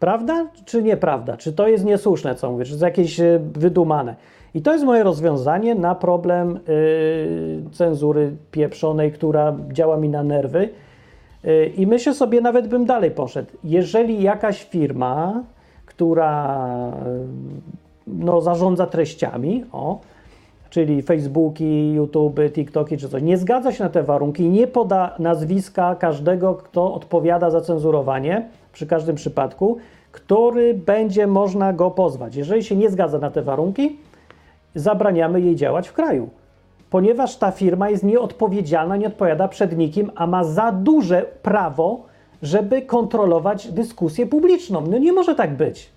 Speaker 3: Prawda czy nieprawda? Czy to jest niesłuszne, co mówię, czy to jest jakieś e, wydumane? I to jest moje rozwiązanie na problem yy, cenzury pieprzonej, która działa mi na nerwy. Yy, I myślę sobie, nawet bym dalej poszedł. Jeżeli jakaś firma która no, zarządza treściami, o, czyli Facebooki, YouTube, TikToki czy coś, nie zgadza się na te warunki nie poda nazwiska każdego, kto odpowiada za cenzurowanie przy każdym przypadku, który będzie można go pozwać. Jeżeli się nie zgadza na te warunki, zabraniamy jej działać w kraju, ponieważ ta firma jest nieodpowiedzialna, nie odpowiada przed nikim, a ma za duże prawo żeby kontrolować dyskusję publiczną. No nie może tak być.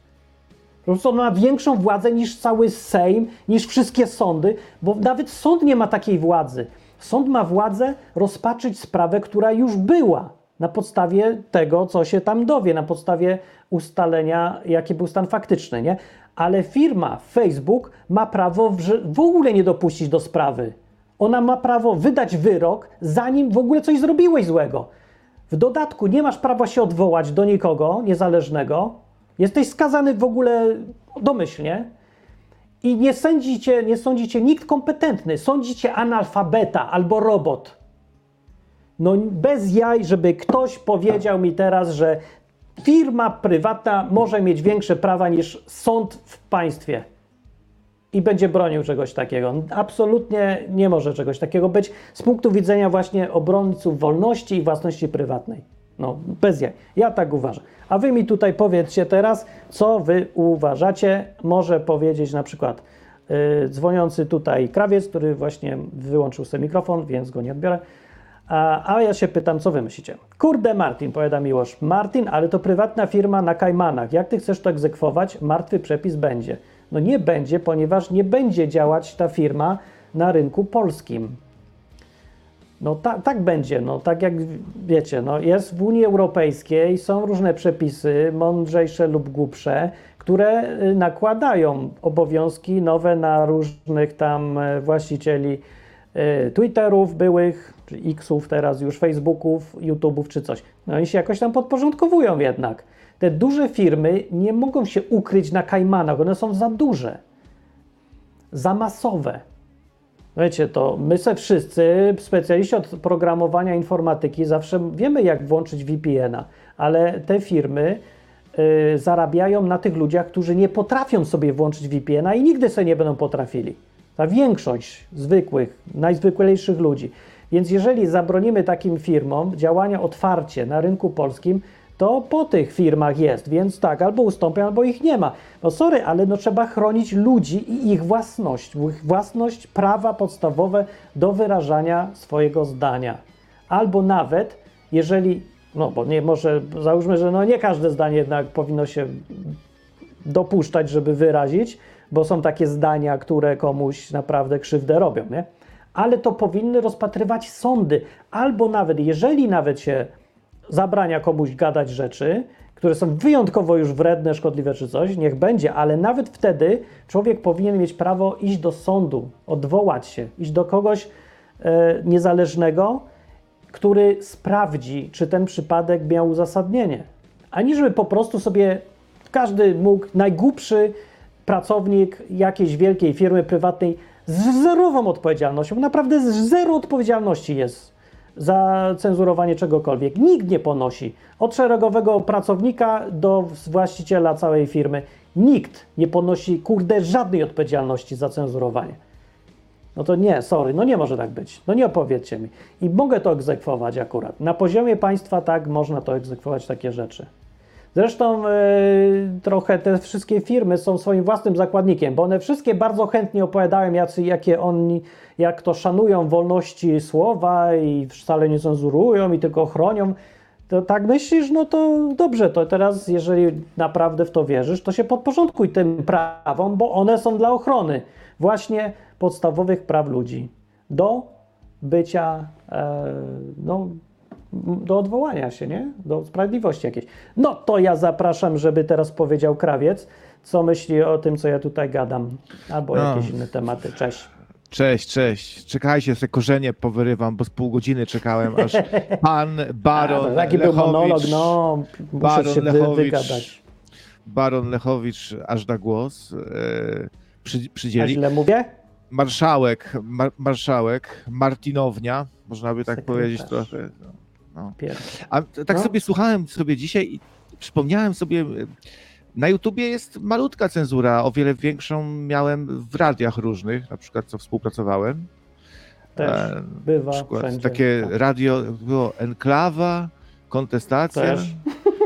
Speaker 3: On ma większą władzę niż cały Sejm, niż wszystkie sądy, bo nawet sąd nie ma takiej władzy. Sąd ma władzę rozpatrzyć sprawę, która już była na podstawie tego, co się tam dowie, na podstawie ustalenia, jaki był stan faktyczny, nie? Ale firma Facebook ma prawo w ogóle nie dopuścić do sprawy. Ona ma prawo wydać wyrok, zanim w ogóle coś zrobiłeś złego. W dodatku nie masz prawa się odwołać do nikogo niezależnego. Jesteś skazany w ogóle domyślnie. I nie sądzicie, nie sądzicie nikt kompetentny. Sądzicie analfabeta albo robot. No bez jaj, żeby ktoś powiedział mi teraz, że firma prywatna może mieć większe prawa niż sąd w państwie i będzie bronił czegoś takiego. Absolutnie nie może czegoś takiego być z punktu widzenia właśnie obrońców wolności i własności prywatnej. No, bez jaj. Ja tak uważam. A wy mi tutaj powiedzcie teraz, co wy uważacie. Może powiedzieć na przykład yy, dzwoniący tutaj krawiec, który właśnie wyłączył sobie mikrofon, więc go nie odbiorę. A, a ja się pytam, co wy myślicie? Kurde, Martin, powiada Miłosz. Martin, ale to prywatna firma na Kajmanach. Jak ty chcesz to egzekwować? Martwy przepis będzie. No nie będzie, ponieważ nie będzie działać ta firma na rynku polskim. No ta, tak będzie, no tak jak wiecie, no jest w Unii Europejskiej, są różne przepisy, mądrzejsze lub głupsze, które y, nakładają obowiązki nowe na różnych tam e, właścicieli y, Twitterów byłych, czy Xów teraz już, Facebooków, YouTube'ów czy coś. No oni się jakoś tam podporządkowują jednak. Te duże firmy nie mogą się ukryć na Kajmanach, one są za duże, za masowe. Wiecie, to my se wszyscy, specjaliści od programowania informatyki, zawsze wiemy, jak włączyć VPN-a, ale te firmy y, zarabiają na tych ludziach, którzy nie potrafią sobie włączyć VPN-a i nigdy sobie nie będą potrafili. Ta większość zwykłych, najzwyklejszych ludzi. Więc jeżeli zabronimy takim firmom działania otwarcie na rynku polskim, to po tych firmach jest, więc tak, albo ustąpią, albo ich nie ma. No sorry, ale no trzeba chronić ludzi i ich własność, ich własność, prawa podstawowe do wyrażania swojego zdania. Albo nawet, jeżeli, no bo nie może, załóżmy, że no nie każde zdanie jednak powinno się dopuszczać, żeby wyrazić, bo są takie zdania, które komuś naprawdę krzywdę robią, nie? Ale to powinny rozpatrywać sądy, albo nawet, jeżeli nawet się zabrania komuś gadać rzeczy, które są wyjątkowo już wredne, szkodliwe czy coś, niech będzie, ale nawet wtedy człowiek powinien mieć prawo iść do sądu, odwołać się, iść do kogoś e, niezależnego, który sprawdzi, czy ten przypadek miał uzasadnienie. Ani żeby po prostu sobie każdy mógł, najgłupszy pracownik jakiejś wielkiej firmy prywatnej z zerową odpowiedzialnością, naprawdę z zero odpowiedzialności jest za cenzurowanie czegokolwiek. Nikt nie ponosi. Od szeregowego pracownika do właściciela całej firmy. Nikt nie ponosi, kurde, żadnej odpowiedzialności za cenzurowanie. No to nie, sorry, no nie może tak być. No nie opowiedzcie mi. I mogę to egzekwować akurat. Na poziomie państwa tak można to egzekwować takie rzeczy. Zresztą yy, trochę te wszystkie firmy są swoim własnym zakładnikiem, bo one wszystkie bardzo chętnie opowiadają, jacy, jakie oni, jak to szanują wolności słowa i wcale nie cenzurują i tylko chronią. To tak myślisz, no to dobrze, to teraz jeżeli naprawdę w to wierzysz, to się podporządkuj tym prawom, bo one są dla ochrony właśnie podstawowych praw ludzi do bycia, e, no, do odwołania się, nie? Do sprawiedliwości jakiejś. No to ja zapraszam, żeby teraz powiedział krawiec, co myśli o tym, co ja tutaj gadam, albo
Speaker 1: No.
Speaker 3: jakieś inne tematy. Cześć.
Speaker 1: Cześć, cześć. Czekajcie, te korzenie powyrywam, bo z pół godziny czekałem, aż pan baron
Speaker 3: A, taki był
Speaker 1: Lechowicz,
Speaker 3: monolog, no, muszę
Speaker 1: baron
Speaker 3: się
Speaker 1: Lechowicz,
Speaker 3: wygadać.
Speaker 1: baron Lechowicz aż da głos e, przy,
Speaker 3: A
Speaker 1: przydzieli.
Speaker 3: źle mówię?
Speaker 1: Marszałek, mar, marszałek, Martinownia, można by tak
Speaker 3: Sekretarz.
Speaker 1: powiedzieć trochę. No, no. A tak
Speaker 3: No.
Speaker 1: sobie słuchałem sobie dzisiaj i przypomniałem sobie, na YouTubie jest malutka cenzura, o wiele większą miałem w radiach różnych, na przykład co współpracowałem.
Speaker 3: Też
Speaker 1: E,
Speaker 3: bywa
Speaker 1: Na przykład
Speaker 3: wszędzie.
Speaker 1: takie
Speaker 3: Tak.
Speaker 1: radio było Enklawa, kontestacja.
Speaker 3: Też.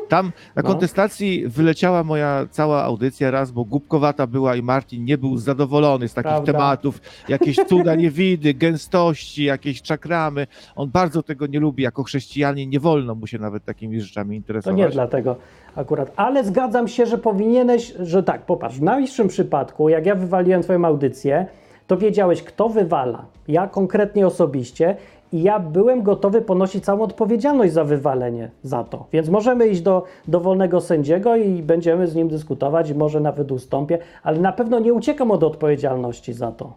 Speaker 1: Tam na
Speaker 3: No.
Speaker 1: kontestacji wyleciała moja cała audycja raz, bo głupkowata była i Martin nie był zadowolony z takich
Speaker 3: Prawda.
Speaker 1: tematów. Jakieś cuda niewidy, gęstości, jakieś czakramy. On bardzo tego nie lubi. Jako chrześcijanin nie wolno mu się nawet takimi rzeczami
Speaker 3: To
Speaker 1: interesować.
Speaker 3: nie dlatego akurat. Ale zgadzam się, że powinieneś, że tak, popatrz, w najbliższym przypadku, jak ja wywaliłem twoją audycję, to wiedziałeś, kto wywala. Ja konkretnie osobiście i ja byłem gotowy ponosić całą odpowiedzialność za wywalenie za to. Więc możemy iść do dowolnego sędziego i będziemy z nim dyskutować, może nawet ustąpię, ale na pewno nie uciekam od odpowiedzialności za to.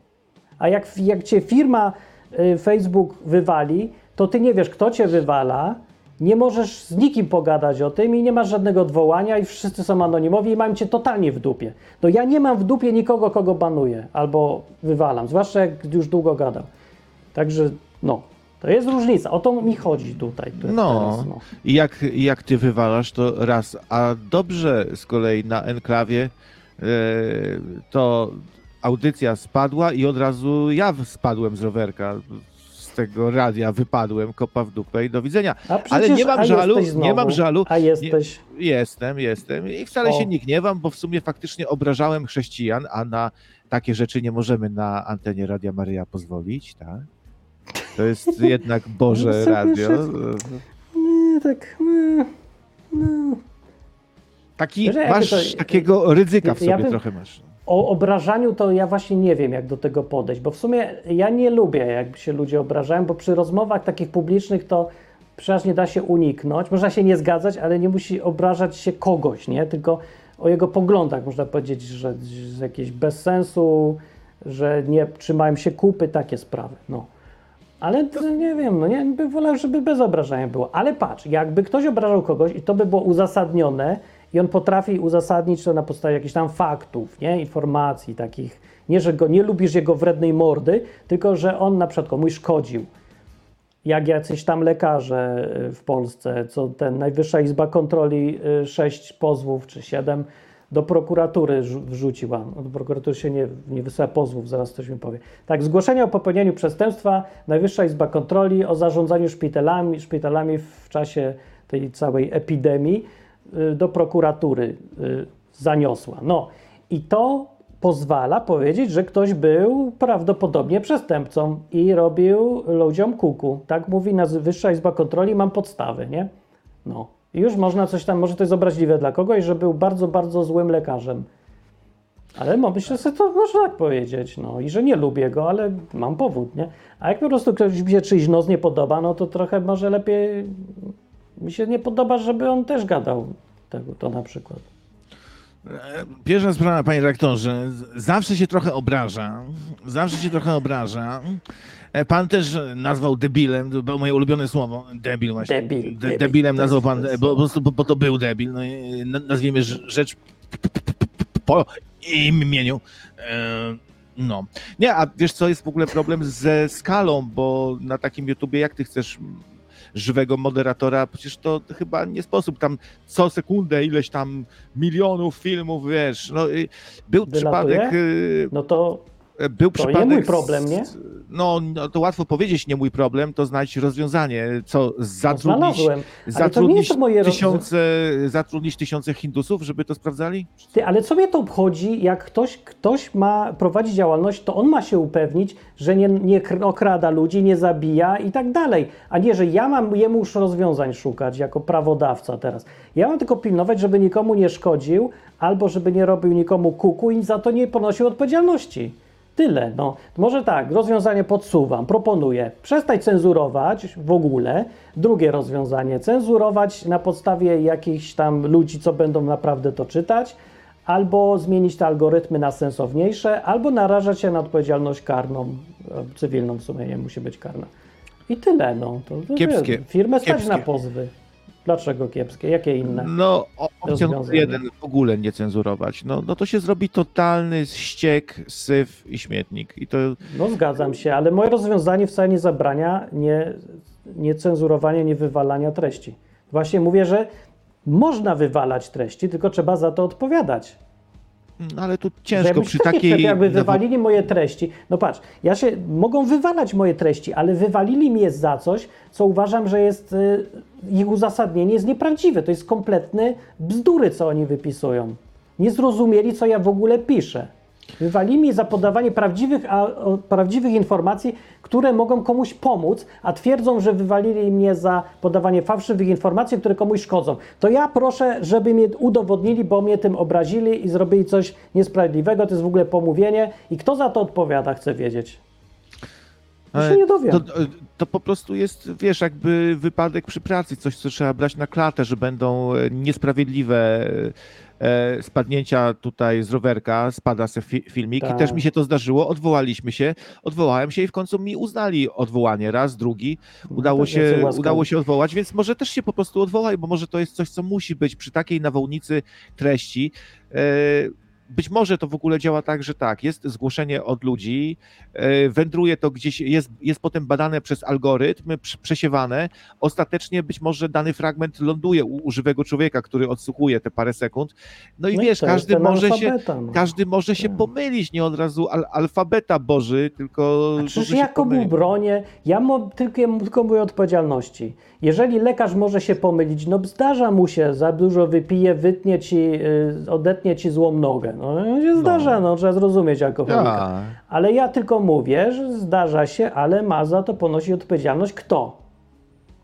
Speaker 3: A jak, jak cię firma y, Facebook wywali, to ty nie wiesz, kto cię wywala, nie możesz z nikim pogadać o tym i nie masz żadnego odwołania i wszyscy są anonimowi i mają cię totalnie w dupie. No ja nie mam w dupie nikogo, kogo banuję albo wywalam, zwłaszcza jak już długo gadam. Także no, to jest różnica. O to mi chodzi tutaj. tu-
Speaker 1: No.
Speaker 3: Teraz, no.
Speaker 1: I jak, jak ty wywalasz, to raz. A dobrze z kolei na enklawie e, to audycja spadła i od razu ja spadłem z rowerka. Z tego radia wypadłem, kopa w dupę i do widzenia.
Speaker 3: A
Speaker 1: Ale
Speaker 3: przecież-
Speaker 1: nie mam żalu, nie mam żalu.
Speaker 3: A jesteś.
Speaker 1: Jestem, jestem. I wcale
Speaker 3: O.
Speaker 1: się nie gniewam, bo w sumie faktycznie obrażałem chrześcijan, a na takie rzeczy nie możemy na antenie Radia Maryja pozwolić, tak? To jest jednak Boże
Speaker 3: No
Speaker 1: Radio.
Speaker 3: Nie, tak. nie, no.
Speaker 1: Taki,
Speaker 3: Że jakby
Speaker 1: masz
Speaker 3: to-
Speaker 1: takiego ryzyka w
Speaker 3: ja
Speaker 1: sobie
Speaker 3: bym-
Speaker 1: trochę masz.
Speaker 3: O obrażaniu to ja właśnie nie wiem, jak do tego podejść, bo w sumie ja nie lubię, jak się ludzie obrażają, bo przy rozmowach takich publicznych to przecież nie da się uniknąć. Można się nie zgadzać, ale nie musi obrażać się kogoś, nie? Tylko o jego poglądach można powiedzieć, że, że jakieś bez sensu, że nie trzymają się kupy, takie sprawy. No. Ale to nie wiem, no nie, bym wolał, żeby bez obrażania było. Ale patrz, jakby ktoś obrażał kogoś i to by było uzasadnione i on potrafi uzasadnić to na podstawie jakichś tam faktów, nie, informacji takich, nie, że go nie lubisz jego wrednej mordy, tylko że on na przykład komuś szkodził. Jak jacyś tam lekarze y, w Polsce, co ten Najwyższa Izba Kontroli y, sześć pozwów czy siedem do prokuratury wrzuciła. No, Do prokuratury się nie, nie wysyła pozwów, zaraz ktoś mi powie. Tak, zgłoszenie o popełnieniu przestępstwa Najwyższa Izba Kontroli o zarządzaniu szpitalami, szpitalami w czasie tej całej epidemii y, do prokuratury y, zaniosła. No i to pozwala powiedzieć, że ktoś był prawdopodobnie przestępcą i robił ludziom kuku. Tak mówi Najwyższa Izba Kontroli, mam podstawy, nie? No. Już można coś tam, może to jest obraźliwe dla kogoś, że był bardzo, bardzo złym lekarzem. Ale myślę że to można tak powiedzieć, no i że nie lubię go, ale mam powód, nie? A jak po prostu ktoś mi się czyjś nos nie podoba, no to trochę może lepiej mi się nie podoba, żeby on też gadał tego, to na przykład.
Speaker 1: Pierwsza sprawa, panie rektorze, zawsze się trochę obraża. Zawsze się trochę obraża. E, Pan też nazwał debilem, to było moje ulubione słowo, debil właśnie.
Speaker 3: Debil,
Speaker 1: De,
Speaker 3: debil.
Speaker 1: debilem nazwał pan,
Speaker 3: jest
Speaker 1: bo, po bo, bo to był debil. No, na- nazwijmy rz- rzecz po imieniu. E, No. Nie, a wiesz co, jest w ogóle problem ze skalą, bo na takim YouTubie jak ty chcesz żywego moderatora, przecież to chyba nie sposób tam co sekundę ileś tam milionów filmów, wiesz, no był
Speaker 3: Wylatuje?
Speaker 1: przypadek y,
Speaker 3: No to
Speaker 1: był
Speaker 3: To nie
Speaker 1: przypadek
Speaker 3: mój problem, nie?
Speaker 1: No, no to łatwo powiedzieć, nie mój problem, to znajdź rozwiązanie, co zatrudnić,
Speaker 3: nie
Speaker 1: zatrudnić
Speaker 3: moje roz-
Speaker 1: tysiące, zatrudnić tysiące Hindusów, żeby to sprawdzali?
Speaker 3: Ty, ale co mnie to obchodzi, jak ktoś, ktoś ma prowadzić działalność, to on ma się upewnić, że nie, nie kr- okrada ludzi, nie zabija i tak dalej, a nie, że ja mam jemu już rozwiązań szukać jako prawodawca teraz. Ja mam tylko pilnować, żeby nikomu nie szkodził, albo żeby nie robił nikomu kuku i za to nie ponosił odpowiedzialności. Tyle. No. Może tak, rozwiązanie podsuwam, proponuję. Przestań cenzurować w ogóle. Drugie rozwiązanie, cenzurować na podstawie jakichś tam ludzi, co będą naprawdę to czytać, albo zmienić te algorytmy na sensowniejsze, albo narażać się na odpowiedzialność karną, cywilną w sumie nie musi być karna. I tyle. No. To,
Speaker 1: Kiepskie.
Speaker 3: Firmę stać
Speaker 1: Kiepskie.
Speaker 3: na pozwy. Dlaczego kiepskie? Jakie inne?
Speaker 1: No, o- opcja numer
Speaker 3: Rozwiązanie.
Speaker 1: jeden, w ogóle nie cenzurować. No, no to się zrobi totalny ściek, syf i śmietnik. I to
Speaker 3: No zgadzam się, ale moje rozwiązanie wcale nie zabrania nie, nie cenzurowania, nie wywalania treści. Właśnie mówię, że można wywalać treści, tylko trzeba za to odpowiadać.
Speaker 1: No, ale tu ciężko
Speaker 3: jakbyś
Speaker 1: przy
Speaker 3: taki
Speaker 1: takiej...
Speaker 3: przykład, jakby wywalili moje treści. No patrz, ja się mogą wywalać moje treści, ale wywalili mnie za coś, co uważam, że jest y, ich uzasadnienie jest nieprawdziwe. To jest kompletne bzdury, co oni wypisują. Nie zrozumieli, co ja w ogóle piszę. Wywalili mnie za podawanie prawdziwych, a, o, prawdziwych informacji, które mogą komuś pomóc, a twierdzą, że wywalili mnie za podawanie fałszywych informacji, które komuś szkodzą. To ja proszę, żeby mnie udowodnili, bo mnie tym obrazili i zrobili coś niesprawiedliwego. To jest w ogóle pomówienie. I kto za to odpowiada, chcę wiedzieć. Ja się nie dowiem.
Speaker 1: To, to po prostu jest, wiesz, jakby wypadek przy pracy, coś, co trzeba brać na klatę, że będą e, niesprawiedliwe e, spadnięcia tutaj z rowerka, spada se fi, filmik
Speaker 3: Tak.
Speaker 1: i też mi się to zdarzyło, odwołaliśmy się, odwołałem się i w końcu mi uznali odwołanie, raz, drugi, udało
Speaker 3: tak,
Speaker 1: się, udało się odwołać, więc może też się po prostu odwołaj, bo może to jest coś, co musi być przy takiej nawałnicy treści. Być może to w ogóle działa tak, że tak, jest zgłoszenie od ludzi, e, wędruje to gdzieś, jest, jest potem badane przez algorytm, pr- przesiewane, ostatecznie być może dany fragment ląduje u, u żywego człowieka, który odsłuchuje te parę sekund. No i
Speaker 3: No
Speaker 1: wiesz,
Speaker 3: jest
Speaker 1: każdy może się,
Speaker 3: no.
Speaker 1: każdy może się pomylić, nie od razu al, alfabeta Boży, tylko
Speaker 3: A Przecież ja komu bronię? Ja mo, tylko, tylko mówię odpowiedzialności. Jeżeli lekarz może się pomylić, no zdarza mu się, za dużo wypije, wytnie ci, y, odetnie ci złą nogę. No się zdarza, no, trzeba zrozumieć alkoholika.
Speaker 1: Tak.
Speaker 3: Ale ja tylko mówię, że zdarza się, ale ma za to ponosić odpowiedzialność kto?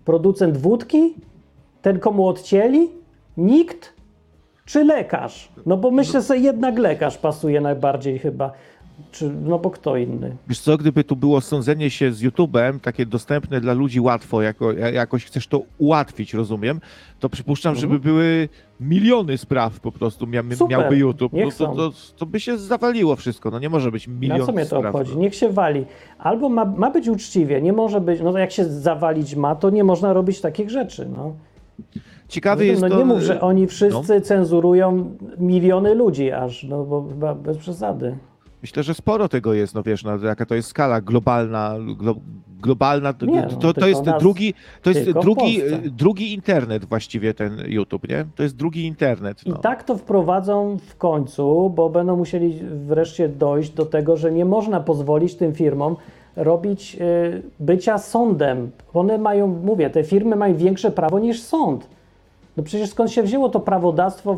Speaker 3: Producent wódki? Ten, komu odcięli? Nikt? Czy lekarz? No bo myślę, że jednak lekarz pasuje najbardziej chyba. Czy, no bo kto inny?
Speaker 1: Wiesz co, gdyby tu było sądzenie się z YouTube'em, takie dostępne dla ludzi łatwo, jako, ja- jakoś chcesz to ułatwić, rozumiem, to przypuszczam, żeby były miliony spraw po prostu mia,
Speaker 3: Mhm. Super,
Speaker 1: miałby YouTube. No to, to, to by się zawaliło wszystko, no nie może być milion
Speaker 3: co mnie to
Speaker 1: spraw.
Speaker 3: obchodzi? Niech się wali. Albo ma, ma być uczciwie, nie może być, no jak się zawalić ma, to nie można robić takich rzeczy, no.
Speaker 1: Ciekawy
Speaker 3: no,
Speaker 1: jest
Speaker 3: no
Speaker 1: to...
Speaker 3: nie mów, że oni wszyscy cenzurują miliony ludzi aż, no bo chyba bez przesady.
Speaker 1: Myślę, że sporo tego jest, no wiesz, no, jaka to jest skala globalna, glo, globalna, to,
Speaker 3: Nie, no,
Speaker 1: to, to jest
Speaker 3: nas-
Speaker 1: drugi, to jest drugi, drugi internet właściwie ten YouTube, nie? To jest drugi internet,
Speaker 3: I
Speaker 1: no.
Speaker 3: tak to wprowadzą w końcu, bo będą musieli wreszcie dojść do tego, że nie można pozwolić tym firmom robić y, bycia sądem. One mają, mówię, te firmy mają większe prawo niż sąd. No przecież skąd się wzięło to prawodawstwo,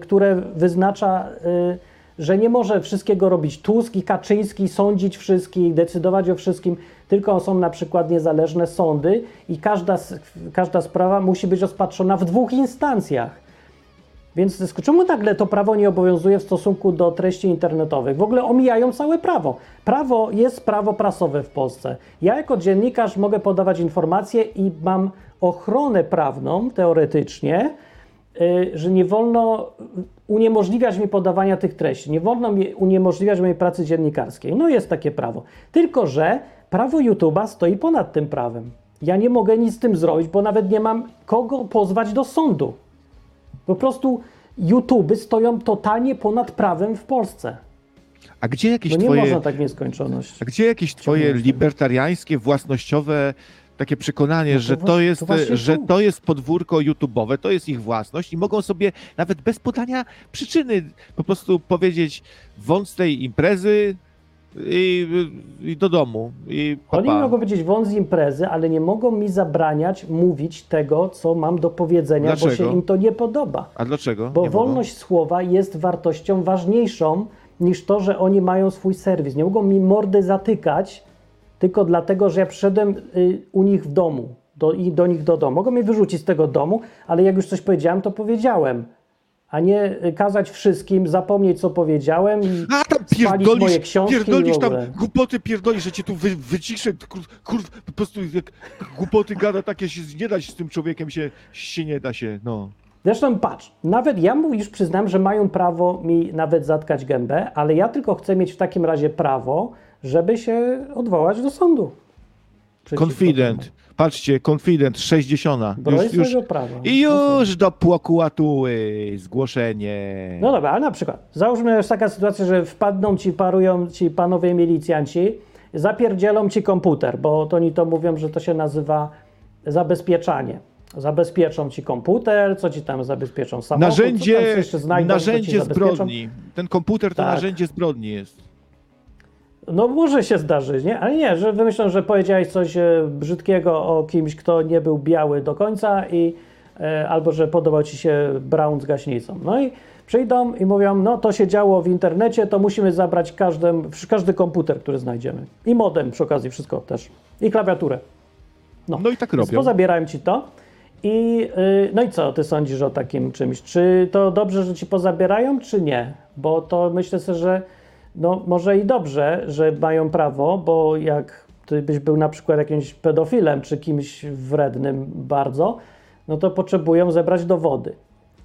Speaker 3: które wyznacza, y, że nie może wszystkiego robić Tusk i Kaczyński, sądzić wszystkich, decydować o wszystkim, tylko są na przykład niezależne sądy i każda, każda sprawa musi być rozpatrzona w dwóch instancjach. Więc czemu nagle to prawo nie obowiązuje w stosunku do treści internetowych? W ogóle omijają całe prawo. Prawo jest prawo prasowe w Polsce. Ja jako dziennikarz mogę podawać informacje i mam ochronę prawną teoretycznie, że nie wolno uniemożliwiać mi podawania tych treści, nie wolno mi uniemożliwiać mojej pracy dziennikarskiej. No jest takie prawo. Tylko, że prawo YouTube'a stoi ponad tym prawem. Ja nie mogę nic z tym zrobić, bo nawet nie mam kogo pozwać do sądu. Po prostu YouTube stoją totalnie ponad prawem w Polsce.
Speaker 1: A gdzie jakieś
Speaker 3: No nie
Speaker 1: twoje...
Speaker 3: można tak w nieskończoność.
Speaker 1: A gdzie jakieś twoje libertariańskie, własnościowe takie przekonanie,
Speaker 3: No to
Speaker 1: że to jest,
Speaker 3: to
Speaker 1: że to jest podwórko YouTube'owe, to jest ich własność i mogą sobie nawet bez podania przyczyny po prostu powiedzieć wąt z tej imprezy i, i do domu. I
Speaker 3: Oni
Speaker 1: papa.
Speaker 3: mogą powiedzieć wąt z imprezy, ale nie mogą mi zabraniać mówić tego, co mam do powiedzenia, bo
Speaker 1: Dlaczego?
Speaker 3: się im to nie podoba.
Speaker 1: A dlaczego?
Speaker 3: Bo
Speaker 1: Nie mogą?
Speaker 3: wolność słowa jest wartością ważniejszą niż to, że oni mają swój serwis. Nie mogą mi mordy zatykać tylko dlatego, że ja przyszedłem y, u nich w domu do, i do nich do domu. Mogą mnie wyrzucić z tego domu, ale jak już coś powiedziałem, to powiedziałem. A nie y, kazać wszystkim zapomnieć, co powiedziałem i
Speaker 1: A tam
Speaker 3: spalić moje książki
Speaker 1: pierdolisz tam głupoty pierdolisz, że cię tu wy, wyciszę, kur, kur, po prostu jak głupoty gada takie się nie dać z tym człowiekiem się, się nie da się, no.
Speaker 3: Zresztą patrz, nawet ja mu już przyznam, że mają prawo mi nawet zatkać gębę, ale ja tylko chcę mieć w takim razie prawo, żeby się odwołać do sądu. Temu.
Speaker 1: Patrzcie, confident, 60.
Speaker 3: Broni
Speaker 1: Już, już,
Speaker 3: prawa.
Speaker 1: I już do prokuratury zgłoszenie.
Speaker 3: No dobra, ale na przykład, załóżmy, jest taka sytuacja, że wpadną ci, parują ci panowie milicjanci, zapierdzielą ci komputer, bo to oni to mówią, że to się nazywa zabezpieczanie. Zabezpieczą ci komputer, co ci tam zabezpieczą samochód, co tam
Speaker 1: narzędzie
Speaker 3: jeszcze znajdą,
Speaker 1: narzędzie zbrodni. Ten komputer to
Speaker 3: Tak.
Speaker 1: narzędzie zbrodni jest.
Speaker 3: No może się zdarzyć, nie? Ale nie, że wymyślą, że powiedziałeś coś e, brzydkiego o kimś, kto nie był biały do końca i e, albo że podobał ci się Brown z gaśnicą. No i przyjdą i mówią, no to się działo w internecie, to musimy zabrać każdym, każdy komputer, który znajdziemy. I modem przy okazji, wszystko też. I klawiaturę.
Speaker 1: No i tak robią.
Speaker 3: pozabierają ci to. I, yy, no i co ty sądzisz o takim czymś? Czy to dobrze, że ci pozabierają, czy nie? Bo to myślę sobie, że no może i dobrze, że mają prawo, bo jak ty byś był na przykład jakimś pedofilem, czy kimś wrednym bardzo, no to potrzebują zebrać dowody.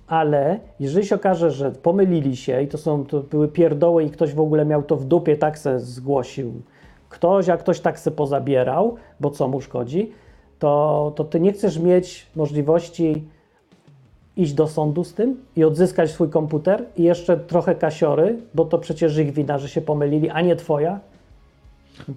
Speaker 3: Ale jeżeli się okaże, że pomylili się i to są to były pierdoły i ktoś w ogóle miał to w dupie, tak se zgłosił ktoś, a ktoś tak se pozabierał, bo co mu szkodzi, to, to ty nie chcesz mieć możliwości iść do sądu z tym i odzyskać swój komputer i jeszcze trochę kasiory, bo to przecież ich wina, że się pomylili, a nie twoja.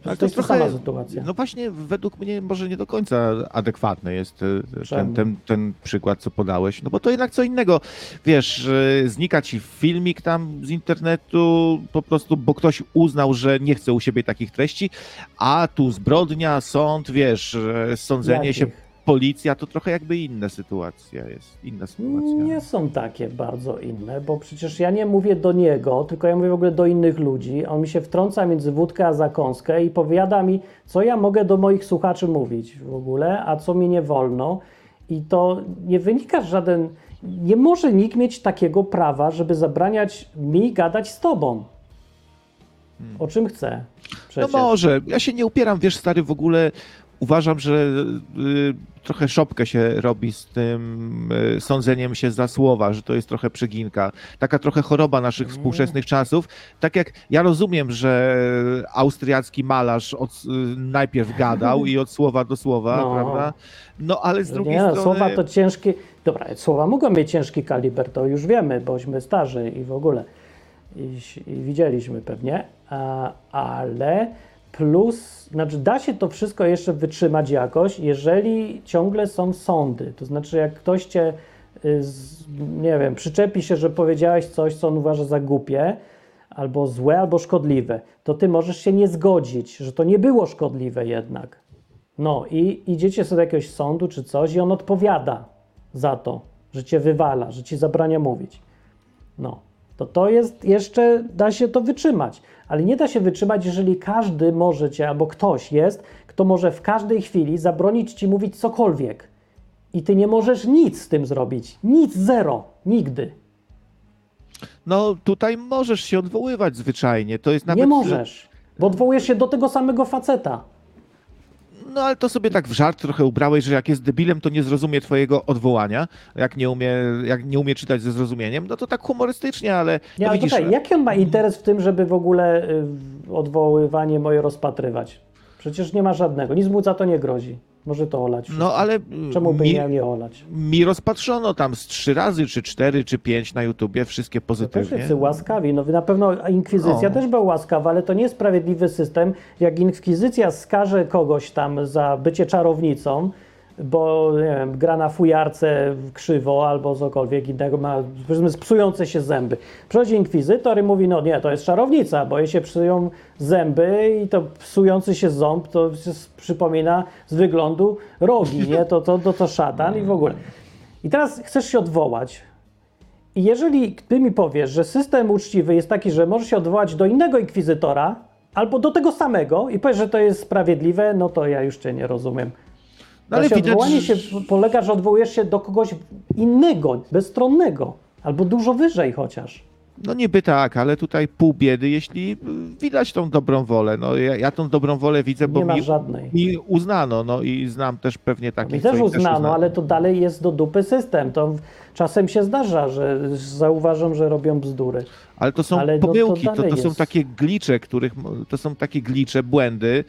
Speaker 1: Ale
Speaker 3: to jest ta sama sytuacja.
Speaker 1: No właśnie, według mnie może nie do końca adekwatny jest e,
Speaker 3: Czemu?
Speaker 1: ten, ten, ten przykład, co podałeś. No bo to jednak co innego. Wiesz, e, znika ci filmik tam z internetu po prostu, bo ktoś uznał, że nie chce u siebie takich treści, a tu zbrodnia, sąd, wiesz, e, sądzenie się,
Speaker 3: Jakich?
Speaker 1: Policja, to trochę jakby inna sytuacja jest. Inna sytuacja.
Speaker 3: Nie są takie bardzo inne, bo przecież ja nie mówię do niego, tylko ja mówię w ogóle do innych ludzi. On mi się wtrąca między wódkę a zakąskę i powiada mi, co ja mogę do moich słuchaczy mówić w ogóle, a co mi nie wolno. I to nie wynika żaden. Nie może nikt mieć takiego prawa, żeby zabraniać mi gadać z tobą. O czym chce.
Speaker 1: No
Speaker 3: Przecież.
Speaker 1: może. Ja się nie upieram, wiesz, stary, w ogóle uważam, że y, trochę szopkę się robi z tym y, sądzeniem się za słowa, że to jest trochę przeginka. Taka trochę choroba naszych
Speaker 3: Mm.
Speaker 1: współczesnych czasów. Tak jak ja rozumiem, że austriacki malarz od, y, najpierw gadał i od słowa do słowa,
Speaker 3: No.
Speaker 1: prawda? No ale z drugiej
Speaker 3: nie, no,
Speaker 1: strony...
Speaker 3: słowa to ciężki. Dobra, słowa mogą mieć ciężki kaliber, to już wiemy, bośmy starzy i w ogóle. I, i widzieliśmy pewnie, a, ale plus, znaczy da się to wszystko jeszcze wytrzymać jakoś, jeżeli ciągle są sądy. To znaczy, jak ktoś cię, y, nie wiem, przyczepi się, że powiedziałeś coś, co on uważa za głupie, albo złe, albo szkodliwe, to ty możesz się nie zgodzić, że to nie było szkodliwe jednak. No i idziecie sobie do jakiegoś sądu czy coś i on odpowiada za to, że cię wywala, że ci zabrania mówić. No, to to jest jeszcze, da się to wytrzymać, ale nie da się wytrzymać, jeżeli każdy może cię, albo ktoś jest, kto może w każdej chwili zabronić ci mówić cokolwiek. I ty nie możesz nic z tym zrobić. Nic, zero, nigdy.
Speaker 1: No tutaj możesz się odwoływać zwyczajnie. To jest nawet...
Speaker 3: nie możesz, bo odwołujesz się do tego samego faceta.
Speaker 1: No ale to sobie tak w żart trochę ubrałeś, że jak jest debilem, to nie zrozumie twojego odwołania, jak nie umie, jak nie umie czytać ze zrozumieniem, no to tak humorystycznie, ale
Speaker 3: Nie,
Speaker 1: no
Speaker 3: ale
Speaker 1: widzisz,
Speaker 3: czekaj, jaki on ma interes w tym, żeby w ogóle y, odwoływanie moje rozpatrywać? Przecież nie ma żadnego, nic mu za to nie grozi. Może to olać. wszystko.
Speaker 1: no ale
Speaker 3: Czemu by
Speaker 1: mi,
Speaker 3: miał nie olać?
Speaker 1: mi rozpatrzono tam z trzy razy, czy cztery, czy pięć na YouTubie, wszystkie
Speaker 3: też
Speaker 1: pozytywnie.
Speaker 3: jest łaskawi. No na pewno inkwizycja
Speaker 1: No.
Speaker 3: też była łaskawa, ale to nie jest sprawiedliwy system. Jak inkwizycja skaże kogoś tam za bycie czarownicą, bo nie wiem, gra na fujarce krzywo albo cokolwiek innego, ma powiedzmy psujące się zęby. Przychodzi inkwizytor i mówi, no nie, to jest czarownica, bo jej się psują zęby i to psujący się ząb to przypomina z wyglądu rogi, nie? To, to, to, to szatan i w ogóle. I teraz chcesz się odwołać, i jeżeli ty mi powiesz, że system uczciwy jest taki, że możesz się odwołać do innego inkwizytora albo do tego samego i powiesz, że to jest sprawiedliwe, no to ja już cię nie rozumiem.
Speaker 1: No ale widać,
Speaker 3: odwołanie się polega, że odwołujesz się do kogoś innego, bezstronnego, albo dużo wyżej chociaż.
Speaker 1: No niby tak, ale tutaj pół biedy, jeśli y, widać tą dobrą wolę. No ja, ja tą dobrą wolę widzę, bo mi,
Speaker 3: żadnej.
Speaker 1: mi uznano, no i znam też pewnie takich,
Speaker 3: Mi też uznano,
Speaker 1: uznano.
Speaker 3: ale to dalej jest do dupy system. To czasem się zdarza, że zauważam, że robią bzdury.
Speaker 1: Ale to są
Speaker 3: Ale no to
Speaker 1: pomyłki, to, to, są takie glicze, których, to są takie glicze, błędy,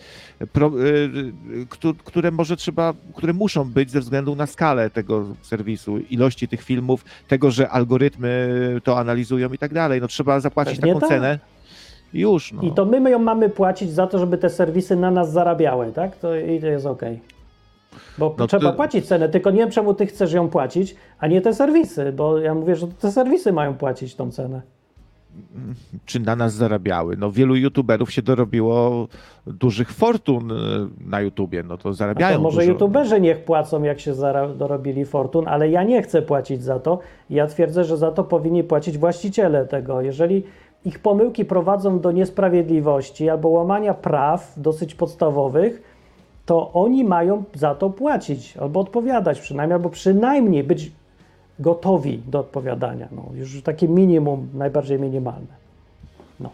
Speaker 1: pro, y, y, któ- które może trzeba, które muszą być ze względu na skalę tego serwisu, ilości tych filmów, tego, że algorytmy to analizują i tak dalej. No trzeba zapłacić
Speaker 3: Pewnie
Speaker 1: taką
Speaker 3: tak.
Speaker 1: cenę. i Już, no.
Speaker 3: I to my ją mamy płacić za to, żeby te serwisy na nas zarabiały, tak? To, I to jest okej. Bo
Speaker 1: No
Speaker 3: trzeba
Speaker 1: to-
Speaker 3: płacić cenę, tylko nie wiem, czemu ty chcesz ją płacić, a nie te serwisy, bo ja mówię, że te serwisy mają płacić tą cenę.
Speaker 1: Czy na nas zarabiały? No wielu youtuberów się dorobiło dużych fortun y, na YouTubie, no to
Speaker 3: A
Speaker 1: zarabiają
Speaker 3: to może
Speaker 1: dużo.
Speaker 3: youtuberzy niech płacą, jak się dorobili fortun, ale ja nie chcę płacić za to. Ja twierdzę, że za to powinni płacić właściciele tego. Jeżeli ich pomyłki prowadzą do niesprawiedliwości albo łamania praw dosyć podstawowych, to oni mają za to płacić albo odpowiadać przynajmniej, albo przynajmniej być gotowi do odpowiadania. No, już takie minimum, najbardziej minimalne. No.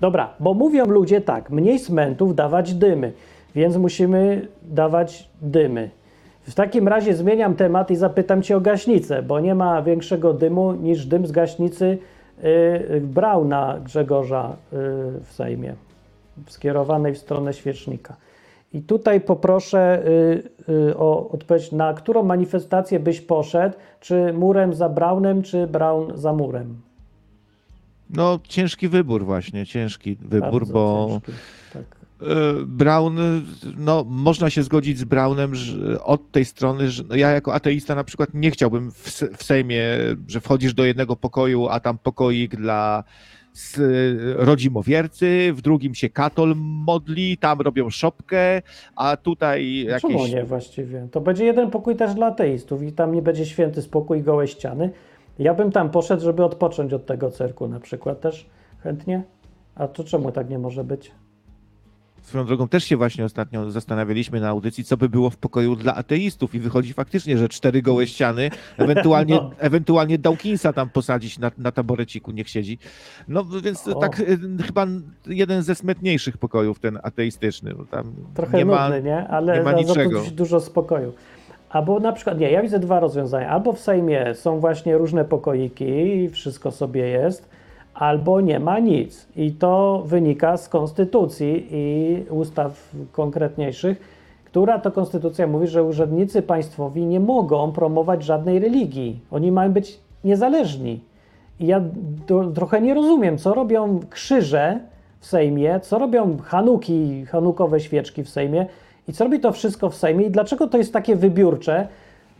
Speaker 3: Dobra, bo mówią ludzie tak, mniej cmentów dawać dymy, więc musimy dawać dymy. W takim razie zmieniam temat i zapytam cię o gaśnicę, bo nie ma większego dymu niż dym z gaśnicy yy, Brauna Grzegorza yy, w Sejmie, skierowanej w stronę świecznika. I tutaj poproszę y, y, o odpowiedź, na którą manifestację byś poszedł, czy murem za Braunem, czy Braun za murem?
Speaker 1: No, ciężki wybór właśnie, ciężki wybór,
Speaker 3: Bardzo
Speaker 1: bo
Speaker 3: ciężki, Tak.
Speaker 1: e, Brown, no można się zgodzić z Brownem że od tej strony, że no, ja jako ateista na przykład nie chciałbym w, w Sejmie, że wchodzisz do jednego pokoju, a tam pokoik dla s- rodzimowiercy, w drugim się katol modli, tam robią szopkę, a tutaj
Speaker 3: Czemu
Speaker 1: jakieś...
Speaker 3: nie właściwie? To będzie jeden pokój też dla ateistów i tam nie będzie święty spokój gołe ściany. Ja bym tam poszedł, żeby odpocząć od tego cyrku na przykład też chętnie. A to czemu tak nie może być?
Speaker 1: Swoją drogą też się właśnie ostatnio zastanawialiśmy na audycji, co by było w pokoju dla ateistów i wychodzi faktycznie, że cztery gołe ściany, ewentualnie,
Speaker 3: No.
Speaker 1: ewentualnie Dawkinsa tam posadzić na, na taboreciku, niech siedzi. No więc
Speaker 3: O.
Speaker 1: tak y, chyba jeden ze smętniejszych pokojów, ten ateistyczny. Tam
Speaker 3: Trochę
Speaker 1: nie ma,
Speaker 3: nudny, nie? Ale
Speaker 1: nie ma niczego.
Speaker 3: dużo spokoju. Albo na przykład, nie, ja widzę dwa rozwiązania. Albo w Sejmie są właśnie różne pokoiki i wszystko sobie jest, albo nie ma nic. I to wynika z konstytucji i ustaw konkretniejszych, która to konstytucja mówi, że urzędnicy państwowi nie mogą promować żadnej religii. Oni mają być niezależni. I ja do, trochę nie rozumiem, co robią krzyże w Sejmie, co robią hanuki, hanukowe świeczki w Sejmie i co robi to wszystko w Sejmie i dlaczego to jest takie wybiórcze,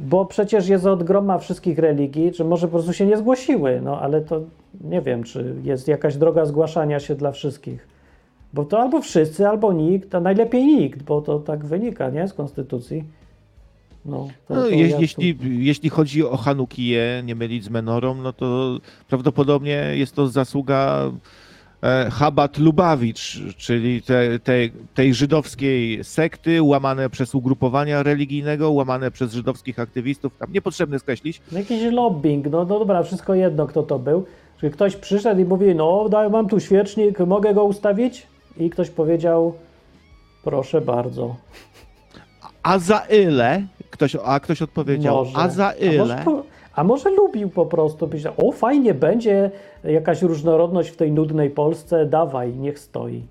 Speaker 3: bo przecież jest od groma wszystkich religii, czy może po prostu się nie zgłosiły, no ale to nie wiem, czy jest jakaś droga zgłaszania się dla wszystkich. Bo to albo wszyscy, albo nikt, a najlepiej nikt, bo to tak wynika, nie, z konstytucji. No, to,
Speaker 1: no,
Speaker 3: to
Speaker 1: je,
Speaker 3: ja tu-
Speaker 1: jeśli, jeśli chodzi o Hanukiję, nie mylić z Menorą, no to prawdopodobnie jest to zasługa e, Chabat Lubawicz, czyli te, te, tej żydowskiej sekty, łamane przez ugrupowania religijnego, łamane przez żydowskich aktywistów. Tam niepotrzebne skreślić.
Speaker 3: No Jakiś lobbying, no, no dobra, wszystko jedno, kto to był. Czyli ktoś przyszedł i mówi, no daj, mam tu świecznik, mogę go ustawić? I ktoś powiedział, proszę bardzo.
Speaker 1: A za ile? Ktoś, a ktoś odpowiedział,
Speaker 3: Może.
Speaker 1: a za
Speaker 3: A
Speaker 1: ile?
Speaker 3: po- a może lubił po prostu, powiedział, o fajnie będzie jakaś różnorodność w tej nudnej Polsce, dawaj, niech stoi.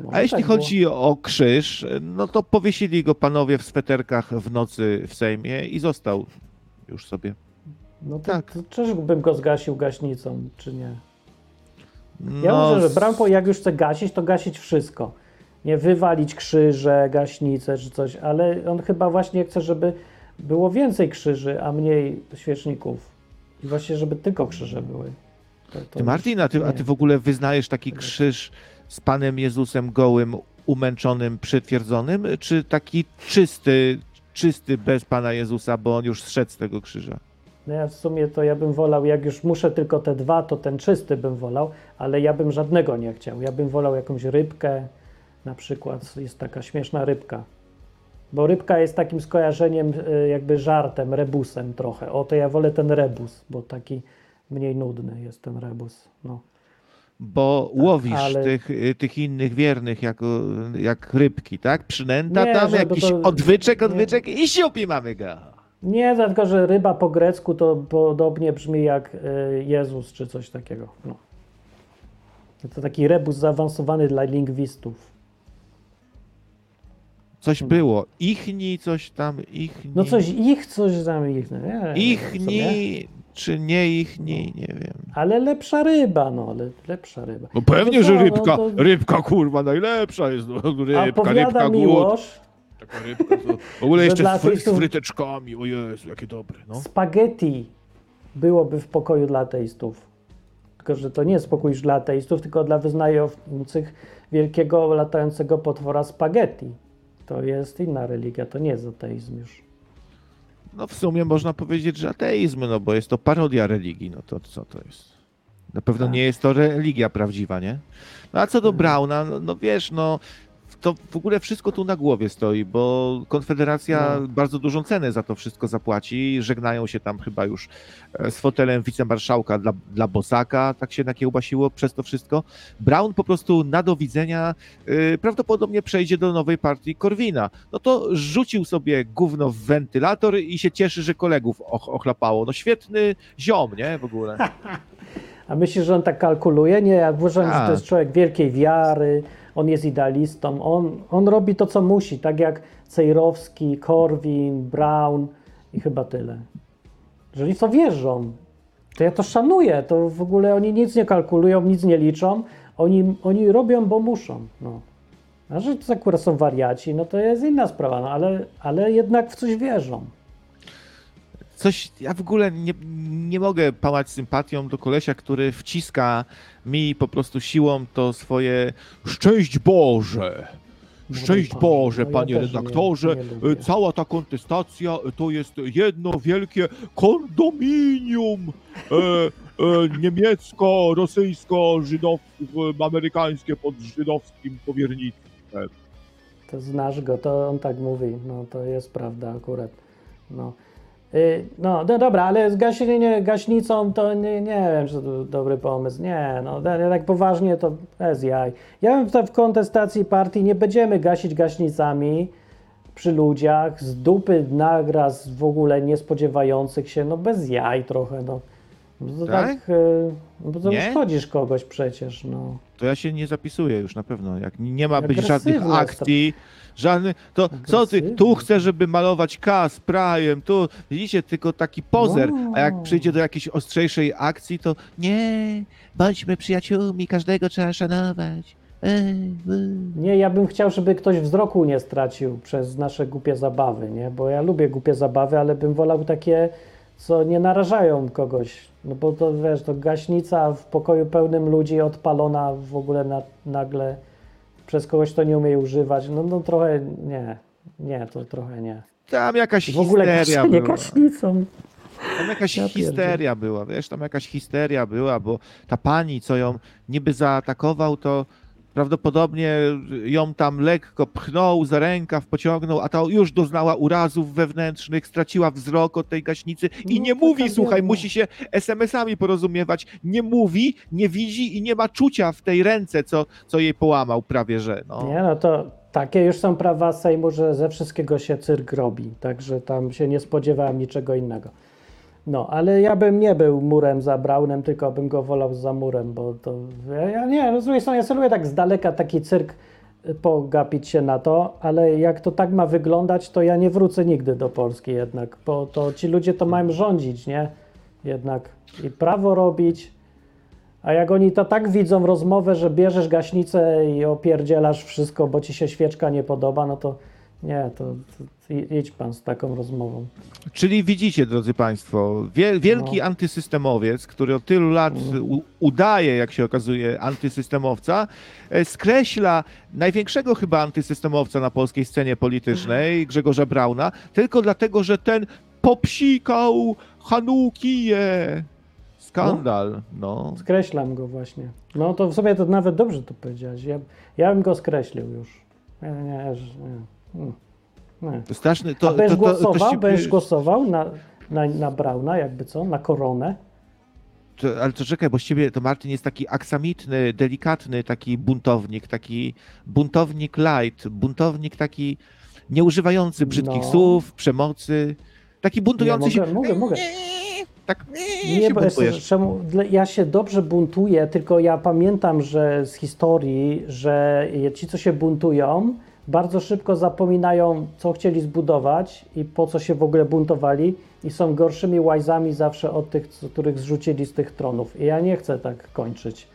Speaker 3: Może
Speaker 1: A jeśli
Speaker 3: tak
Speaker 1: chodzi o krzyż, no to powiesili go panowie w sweterkach w nocy w Sejmie i został już sobie.
Speaker 3: No to,
Speaker 1: tak.
Speaker 3: to czyżbym go zgasił gaśnicą, czy nie? Ja
Speaker 1: No,
Speaker 3: myślę, że Brampo jak już chce gasić, to gasić wszystko. Nie wywalić krzyże, gaśnice czy coś, ale on chyba właśnie chce, żeby było więcej krzyży, a mniej świeczników. I właśnie, żeby tylko krzyże były. To, to
Speaker 1: Ty Martin, a ty, a ty w ogóle wyznajesz taki krzyż z Panem Jezusem gołym, umęczonym, przytwierdzonym, czy taki czysty, czysty bez Pana Jezusa, bo on już zszedł z tego krzyża?
Speaker 3: No ja w sumie to ja bym wolał, jak już muszę tylko te dwa, to ten czysty bym wolał, ale ja bym żadnego nie chciał. Ja bym wolał jakąś rybkę, na przykład jest taka śmieszna rybka. Bo rybka jest takim skojarzeniem, y, jakby żartem, rebusem trochę. O, to ja wolę ten rebus, bo taki mniej nudny jest ten rebus. No.
Speaker 1: Bo łowisz
Speaker 3: ale-
Speaker 1: tych, y, tych innych wiernych jako, jak rybki, tak? Przynęta
Speaker 3: Nie,
Speaker 1: tam, jakiś
Speaker 3: to-
Speaker 1: odwyczek,
Speaker 3: nie.
Speaker 1: odwyczek i siupi mamy go.
Speaker 3: Nie, dlatego że ryba po grecku to podobnie brzmi jak y, Jezus czy coś takiego. No. To taki rebus zaawansowany dla lingwistów.
Speaker 1: Coś było. Ichni, coś tam, ichni.
Speaker 3: No coś ich, coś tam ich. No, nie.
Speaker 1: Ichni, czy nie ichni, nie wiem.
Speaker 3: Ale lepsza ryba, no, ale lepsza ryba.
Speaker 1: No pewnie,
Speaker 3: No
Speaker 1: że
Speaker 3: co,
Speaker 1: rybka,
Speaker 3: no to-
Speaker 1: rybka kurwa najlepsza jest. No,
Speaker 3: A
Speaker 1: Rybka,
Speaker 3: powiada
Speaker 1: rybka głód.
Speaker 3: Miłosz,
Speaker 1: Taka rybka, to w ogóle
Speaker 3: że
Speaker 1: jeszcze z, fry, z fryteczkami. O Jezu, jakie dobre. No.
Speaker 3: spaghetti byłoby w pokoju dla ateistów. Tylko, że to nie jest pokój dla ateistów, tylko dla wyznających wielkiego latającego potwora spaghetti. To jest inna religia, to nie jest ateizm już.
Speaker 1: no w sumie można powiedzieć, że ateizm, no bo jest to parodia religii. No to co to jest? Na pewno
Speaker 3: Tak.
Speaker 1: nie jest to religia prawdziwa, nie? No a co do Brauna, no, no wiesz, no to w ogóle wszystko tu na głowie stoi, bo Konfederacja
Speaker 3: No.
Speaker 1: bardzo dużą cenę za to wszystko zapłaci. Żegnają się tam chyba już e, z fotelem wicemarszałka dla, dla Bosaka, tak się nakiełbasiło przez to wszystko. Brown po prostu na do widzenia y, prawdopodobnie przejdzie do nowej partii Korwina. No to rzucił sobie gówno w wentylator i się cieszy, że kolegów och, ochlapało. No świetny ziom, nie? W ogóle.
Speaker 3: A myślisz, że on tak kalkuluje? Nie, ja uważam, że
Speaker 1: Tak.
Speaker 3: to jest człowiek wielkiej wiary, on jest idealistą, on, on robi to, co musi, tak jak Cejrowski, Korwin, Brown i chyba tyle. Jeżeli w to wierzą, to ja to szanuję, to w ogóle oni nic nie kalkulują, nic nie liczą, oni, oni robią, bo muszą. No. A że to akurat są wariaci, no to jest inna sprawa, no, ale, ale jednak w coś wierzą.
Speaker 1: Coś, ja w ogóle nie, nie mogę pałać sympatią do kolesia, który wciska mi po prostu siłą to swoje szczęść Boże. Szczęść
Speaker 3: Panie,
Speaker 1: Boże,
Speaker 3: no
Speaker 1: panie redaktorze.
Speaker 3: lubię.
Speaker 1: Cała ta kontestacja to jest jedno wielkie kondominium e, e, niemiecko-rosyjsko-żydowsko-amerykańskie pod żydowskim powiernictwem.
Speaker 3: To znasz go, to on tak mówi. No to jest prawda akurat. No. Y, No, no dobra, ale zgasienie gaśnicą to nie, nie wiem, czy to dobry pomysł. Nie, no da- tak poważnie to bez jaj. Ja bym to w kontestacji partii nie będziemy gasić gaśnicami przy ludziach, z dupy nagraz w ogóle niespodziewających się, no bez jaj trochę, no. Bo to
Speaker 1: Tak?
Speaker 3: tak, y, bo to
Speaker 1: Nie?
Speaker 3: szkodzisz kogoś przecież, no.
Speaker 1: To ja się nie zapisuję już na pewno. Jak nie ma być żadnych akcji, żadnych. To co ty? Tu chcesz, żeby malować K z prajem, tu widzicie, tylko taki pozer. A jak przyjdzie do jakiejś ostrzejszej akcji, to nie, bądźmy przyjaciółmi, każdego trzeba szanować. Ej.
Speaker 3: Nie, ja bym chciał, żeby ktoś wzroku nie stracił przez nasze głupie zabawy, nie? Bo ja lubię głupie zabawy, ale bym wolał takie, co nie narażają kogoś. No bo to wiesz, to gaśnica w pokoju pełnym ludzi odpalona w ogóle na, nagle przez kogoś, kto nie umie używać. No, no trochę nie. Nie, to trochę nie.
Speaker 1: Tam jakaś
Speaker 3: W ogóle
Speaker 1: histeria była.
Speaker 3: gaśnicą.
Speaker 1: Tam jakaś
Speaker 3: Ja
Speaker 1: histeria była, wiesz, tam jakaś histeria była, bo ta pani, co ją niby zaatakował, to prawdopodobnie ją tam lekko pchnął za rękaw, pociągnął, a ta już doznała urazów wewnętrznych, straciła wzrok od tej gaśnicy i
Speaker 3: No,
Speaker 1: nie
Speaker 3: taka
Speaker 1: mówi, słuchaj,
Speaker 3: biedna.
Speaker 1: musi się SMS-ami porozumiewać, nie mówi, nie widzi i nie ma czucia w tej ręce, co, co jej połamał prawie, że no.
Speaker 3: Nie, no to takie już są prawa Sejmu, że ze wszystkiego się cyrk robi, także tam się nie spodziewałem niczego innego. No, ale ja bym nie był murem za Braunem, tylko bym go wolał za murem, bo to, ja, nie, no z drugiej strony ja lubię tak z daleka taki cyrk y, pogapić się na to, ale jak to tak ma wyglądać, to ja nie wrócę nigdy do Polski jednak, bo to ci ludzie to mają rządzić, nie? Jednak i prawo robić, a jak oni to tak widzą rozmowę, że bierzesz gaśnicę i opierdzielasz wszystko, bo ci się świeczka nie podoba, no to nie, to, to idź pan z taką rozmową.
Speaker 1: Czyli widzicie, drodzy Państwo, wie, wielki
Speaker 3: No.
Speaker 1: antysystemowiec, który od tylu lat u, udaje, jak się okazuje, antysystemowca, e, skreśla największego chyba antysystemowca na polskiej scenie politycznej, Grzegorza Brauna, tylko dlatego, że ten popsikał Hanukiję. Skandal, no.
Speaker 3: Skreślam go właśnie. No to w sobie to nawet dobrze to powiedziałeś. Ja, ja bym go skreślił już. Nie, nie, nie.
Speaker 1: To straszny, to,
Speaker 3: A będziesz
Speaker 1: to, to, to,
Speaker 3: głosował,
Speaker 1: się-
Speaker 3: będziesz głosował na, na, na Brauna, jakby co, na koronę?
Speaker 1: To, ale to czekaj, bo z ciebie to Martin jest taki aksamitny, delikatny, taki buntownik, taki buntownik light, buntownik taki nieużywający brzydkich
Speaker 3: No.
Speaker 1: słów, przemocy, taki
Speaker 3: Nie,
Speaker 1: buntujący
Speaker 3: mogę,
Speaker 1: się.
Speaker 3: mogę, mogę.
Speaker 1: Tak,
Speaker 3: Nie,
Speaker 1: się
Speaker 3: bo jest,
Speaker 1: buntujesz.
Speaker 3: czemu, ja się dobrze buntuję, tylko ja pamiętam, że z historii, że ci, co się buntują, bardzo szybko zapominają, co chcieli zbudować i po co się w ogóle buntowali i są gorszymi łajzami zawsze od tych, których zrzucili z tych tronów. I ja nie chcę tak kończyć.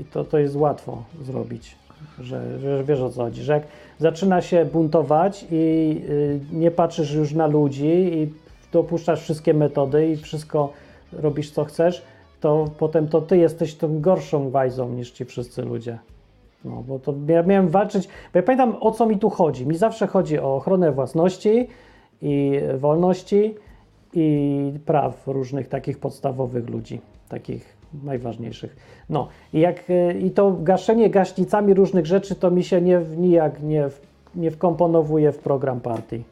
Speaker 3: I to, to jest łatwo zrobić, że, że wiesz o co chodzi, że jak zaczyna się buntować i y, nie patrzysz już na ludzi i dopuszczasz wszystkie metody i wszystko robisz co chcesz, to potem to ty jesteś tą gorszą wajzą niż ci wszyscy ludzie. No, bo to ja miałem walczyć, bo ja pamiętam o co mi tu chodzi. Mi zawsze chodzi o ochronę własności i wolności i praw różnych takich podstawowych ludzi, takich najważniejszych. No i jak i to gaszenie gaśnicami różnych rzeczy to mi się nie, nijak nie, nie wkomponowuje w program partii.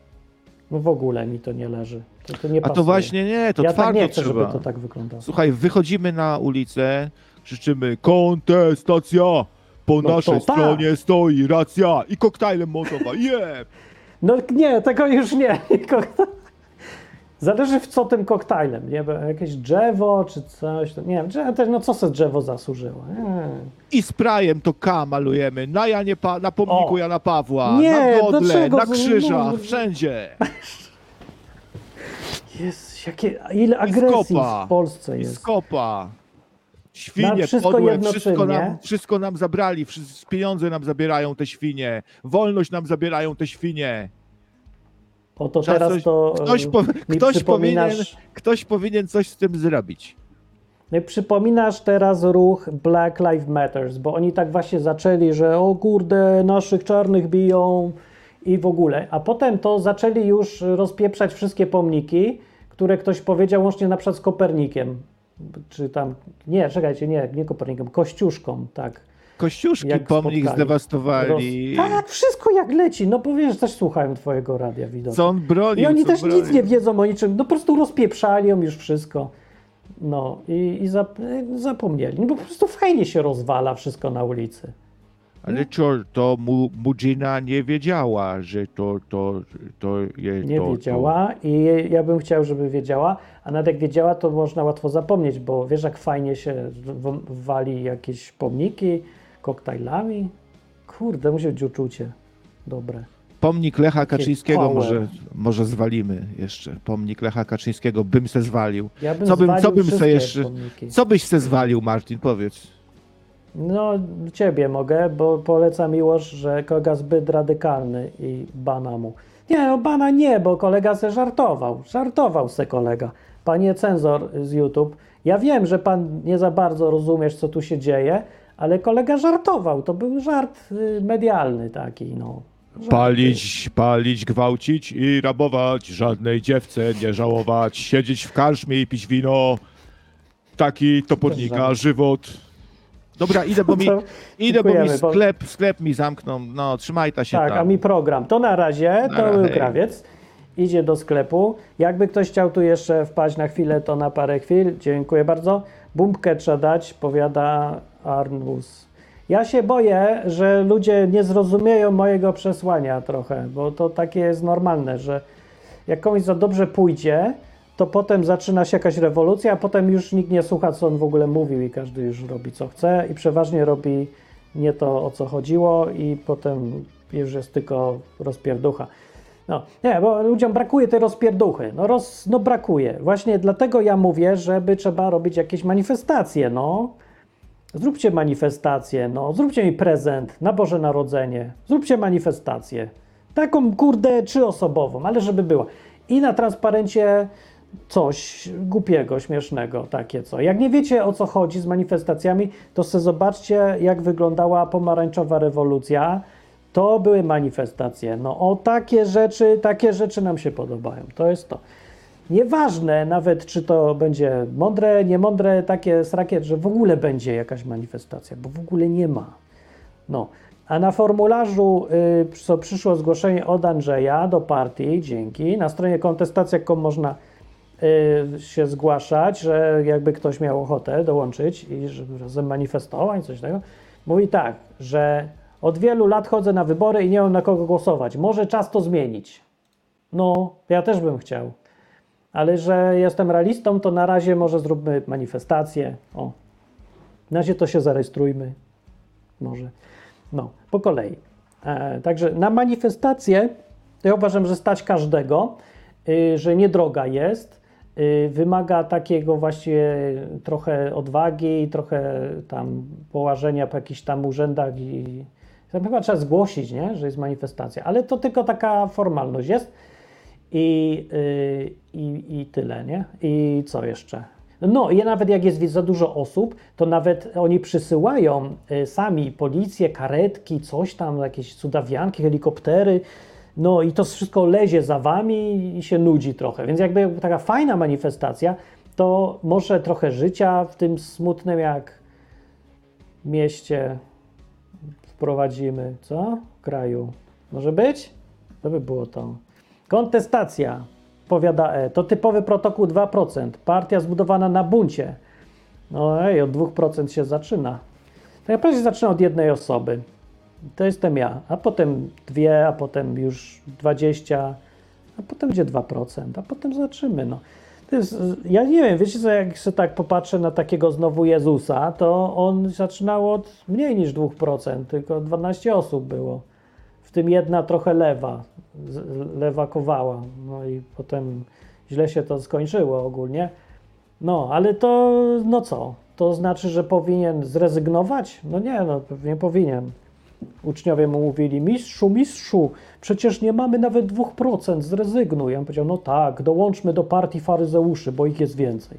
Speaker 3: No w ogóle mi to nie leży. To, to nie
Speaker 1: A to
Speaker 3: pasuje.
Speaker 1: właśnie nie, to
Speaker 3: ja tak
Speaker 1: twardo
Speaker 3: nie chcę,
Speaker 1: trzeba.
Speaker 3: żeby to tak wyglądało.
Speaker 1: Słuchaj, wychodzimy na ulicę, krzyczymy kontestacja, po
Speaker 3: No to
Speaker 1: naszej
Speaker 3: tak.
Speaker 1: stronie stoi racja i koktajlem Mołotowa, jeb!
Speaker 3: No nie, tego już nie. Zależy w co tym koktajlem, nie? Bo Jakieś drzewo czy coś, to, nie wiem, drzewo, też, no co se drzewo zasłużyło? Nie.
Speaker 1: I sprayem to K malujemy na, Janie pa- na pomniku
Speaker 3: O.
Speaker 1: Jana Pawła,
Speaker 3: Nie,
Speaker 1: na godle,
Speaker 3: dlaczego?
Speaker 1: na krzyżach,
Speaker 3: No,
Speaker 1: wszędzie.
Speaker 3: Jest, jakie, ile agresji
Speaker 1: skopa.
Speaker 3: w Polsce
Speaker 1: I
Speaker 3: jest.
Speaker 1: skopa.
Speaker 3: Na
Speaker 1: Świnie
Speaker 3: wszystko
Speaker 1: podłe, wszystko nam, wszystko nam zabrali, wszyscy, pieniądze nam zabierają te świnie, wolność nam zabierają te świnie.
Speaker 3: Oto
Speaker 1: Trzeba
Speaker 3: teraz
Speaker 1: coś-
Speaker 3: to
Speaker 1: Ktoś,
Speaker 3: e,
Speaker 1: po,
Speaker 3: mi
Speaker 1: ktoś, powinien, ktoś powinien coś z tym zrobić.
Speaker 3: mi przypominasz teraz ruch Black Lives Matters, bo oni tak właśnie zaczęli, że o kurde, naszych czarnych biją i w ogóle. A potem to zaczęli już rozpieprzać wszystkie pomniki, które ktoś powiedział łącznie na przykład z Kopernikiem. Czy tam, nie, czekajcie, nie, nie Kopernikiem, Kościuszką, tak.
Speaker 1: Kościuszki
Speaker 3: Jak
Speaker 1: pomnik
Speaker 3: spotkali.
Speaker 1: zdewastowali.
Speaker 3: Roz... Tak, wszystko jak leci. No powiesz, też słuchałem twojego radia widocznie.
Speaker 1: Co on bronił?
Speaker 3: I oni też
Speaker 1: bronił.
Speaker 3: nic nie wiedzą o niczym. No po prostu rozpieprzali ją już wszystko. No i, i zap, zapomnieli. No bo po prostu fajnie się rozwala wszystko na ulicy.
Speaker 1: Ale co, to mu, Mudzina nie wiedziała, że to, to, to jest.
Speaker 3: Nie
Speaker 1: to,
Speaker 3: wiedziała i ja bym chciał, żeby wiedziała, a nawet jak wiedziała, to można łatwo zapomnieć, bo wiesz, jak fajnie się wali jakieś pomniki koktajlami. Kurde, musi być uczucie dobre.
Speaker 1: To, pomnik Lecha Kaczyńskiego może, może zwalimy jeszcze. Pomnik Lecha Kaczyńskiego bym se zwalił.
Speaker 3: Ja bym
Speaker 1: Co bym- co bym se jeszcze-
Speaker 3: pomniki.
Speaker 1: Co byś se zwalił, Martin? Powiedz.
Speaker 3: No, ciebie mogę, bo poleca Miłosz, że kolega zbyt radykalny i bana mu. Nie, no bana nie, bo kolega se żartował. Żartował se kolega. Panie cenzor z YouTube, ja wiem, że pan nie za bardzo rozumiesz, co tu się dzieje, ale kolega żartował. To był żart y, medialny taki, no. Żarty.
Speaker 1: Palić, palić, gwałcić i rabować, żadnej dziewce nie żałować, siedzieć w karczmie i pić wino. Taki topornika
Speaker 3: żart.
Speaker 1: żywot. Dobra, idę, bo mi, idę, bo mi sklep, sklep mi zamkną. No, trzymaj ta się
Speaker 3: Tak,
Speaker 1: tam.
Speaker 3: a mi program. To na razie,
Speaker 1: Na
Speaker 3: to był krawiec. Idzie do sklepu. Jakby ktoś chciał tu jeszcze wpaść na chwilę, to na parę chwil. Dziękuję bardzo. Bumbkę trzeba dać, powiada Arnus. Ja się boję, że ludzie nie zrozumieją mojego przesłania trochę, bo to takie jest normalne, że jak komuś za dobrze pójdzie, to potem zaczyna się jakaś rewolucja, a potem już nikt nie słucha, co on w ogóle mówił i każdy już robi, co chce i przeważnie robi nie to, o co chodziło i potem już jest tylko rozpierducha. No, nie, bo ludziom brakuje tej rozpierduchy. No, roz, no brakuje. Właśnie dlatego ja mówię, żeby trzeba robić jakieś manifestacje, no. Zróbcie manifestację, no. Zróbcie mi prezent na Boże Narodzenie. Zróbcie manifestację. Taką, kurde, trzyosobową, ale żeby była. I na transparencie coś głupiego, śmiesznego, takie co. Jak nie wiecie o co chodzi z manifestacjami, to sobie zobaczcie, jak wyglądała pomarańczowa rewolucja. To były manifestacje. No o takie rzeczy, takie rzeczy nam się podobają. To jest to. Nieważne nawet, czy to będzie mądre, niemądre, takie srakie, że w ogóle będzie jakaś manifestacja, bo w ogóle nie ma. No, a na formularzu, y, co przyszło zgłoszenie od Andrzeja do partii, dzięki, na stronie kontestacja.com można się zgłaszać, że jakby ktoś miał ochotę dołączyć i żeby razem manifestować, coś takiego. Mówi tak, że od wielu lat chodzę na wybory i nie mam na kogo głosować. Może czas to zmienić. No, ja też bym chciał. Ale że jestem realistą, to na razie może zróbmy manifestację. O, na razie to się zarejestrujmy. Może. No, po kolei. E, także na manifestację ja uważam, że stać każdego, y, że niedroga jest, y, wymaga takiego właściwie trochę odwagi, trochę tam połażenia po jakichś tam urzędach i tam chyba trzeba zgłosić, nie, że jest manifestacja, ale to tylko taka formalność jest i, y, i, i tyle, nie? I co jeszcze? No, i nawet jak jest za dużo osób, to nawet oni przysyłają y, sami policję, karetki, coś tam, jakieś cudawianki, helikoptery. No i to wszystko lezie za wami i się nudzi trochę. Więc jakby taka fajna manifestacja, to może trochę życia w tym smutnym jak mieście wprowadzimy. Co? Kraju. Może być? To by było to. Kontestacja, powiada E. To typowy protokół 2%. Partia zbudowana na buncie. No ej, od 2% się zaczyna. Tak naprawdę się zaczyna od jednej osoby. To jestem ja. A potem dwie, a potem już 20, a potem będzie 2%, a potem zobaczymy. No. Jest, ja nie wiem, wiecie co, jak się tak popatrzę na takiego znowu Jezusa, to on zaczynał od mniej niż 2%, tylko 12 osób było. W tym jedna trochę lewa, lewakowała. No i potem źle się to skończyło ogólnie. No, ale to, no co? To znaczy, że powinien zrezygnować? No nie, no pewnie powinien. Uczniowie mu mówili, mistrzu, mistrzu, przecież nie mamy nawet 2%, zrezygnuj. On powiedział, no tak, dołączmy do partii faryzeuszy, bo ich jest więcej.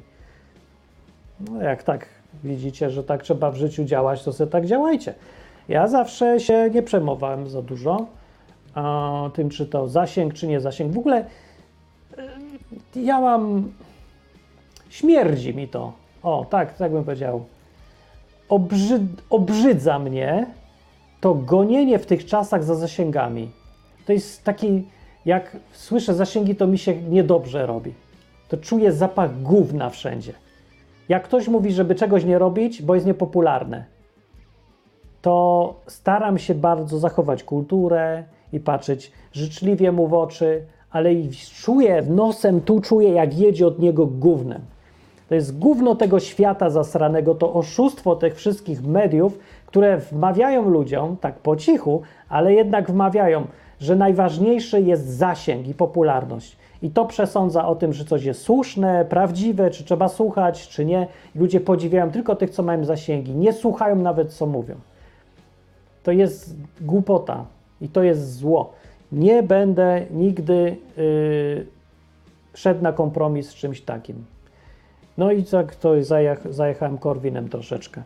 Speaker 3: No jak tak widzicie, że tak trzeba w życiu działać, to sobie tak działajcie. Ja zawsze się nie przejmowałem za dużo a, tym, czy to zasięg, czy nie zasięg. W ogóle y, ja mam... Śmierdzi mi to. O, tak, tak bym powiedział. Obrzyd, obrzydza mnie to gonienie w tych czasach za zasięgami. To jest taki, jak słyszę zasięgi, to mi się niedobrze robi. To czuję zapach gówna wszędzie. Jak ktoś mówi, żeby czegoś nie robić, bo jest niepopularne, to staram się bardzo zachować kulturę i patrzeć życzliwie mu w oczy, ale i czuję nosem, tu czuję, jak jedzie od niego gównem. To jest gówno tego świata zasranego, to oszustwo tych wszystkich mediów, które wmawiają ludziom, tak po cichu, ale jednak wmawiają, że najważniejszy jest zasięg i popularność. I to przesądza o tym, że coś jest słuszne, prawdziwe, czy trzeba słuchać, czy nie. Ludzie podziwiają tylko tych, co mają zasięgi. Nie słuchają nawet, co mówią. To jest głupota i to jest zło. Nie będę nigdy yy, szedł na kompromis z czymś takim. No i tak to zajech, zajechałem Korwinem troszeczkę.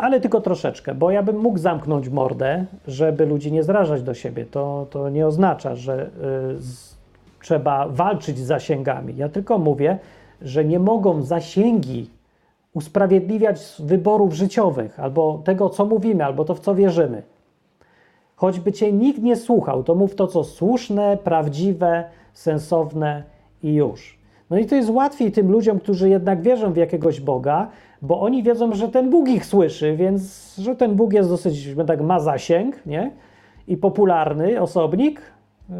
Speaker 3: Ale tylko troszeczkę, bo ja bym mógł zamknąć mordę, żeby ludzi nie zrażać do siebie. To, to nie oznacza, że y, z, trzeba walczyć z zasięgami. Ja tylko mówię, że nie mogą zasięgi usprawiedliwiać wyborów życiowych, albo tego, co mówimy, albo to, w co wierzymy. Choćby cię nikt nie słuchał, to mów to, co słuszne, prawdziwe, sensowne i już. No i to jest łatwiej tym ludziom, którzy jednak wierzą w jakiegoś Boga, bo oni wiedzą, że ten Bóg ich słyszy, więc że ten Bóg jest dosyć, tak ma zasięg, nie? I popularny osobnik,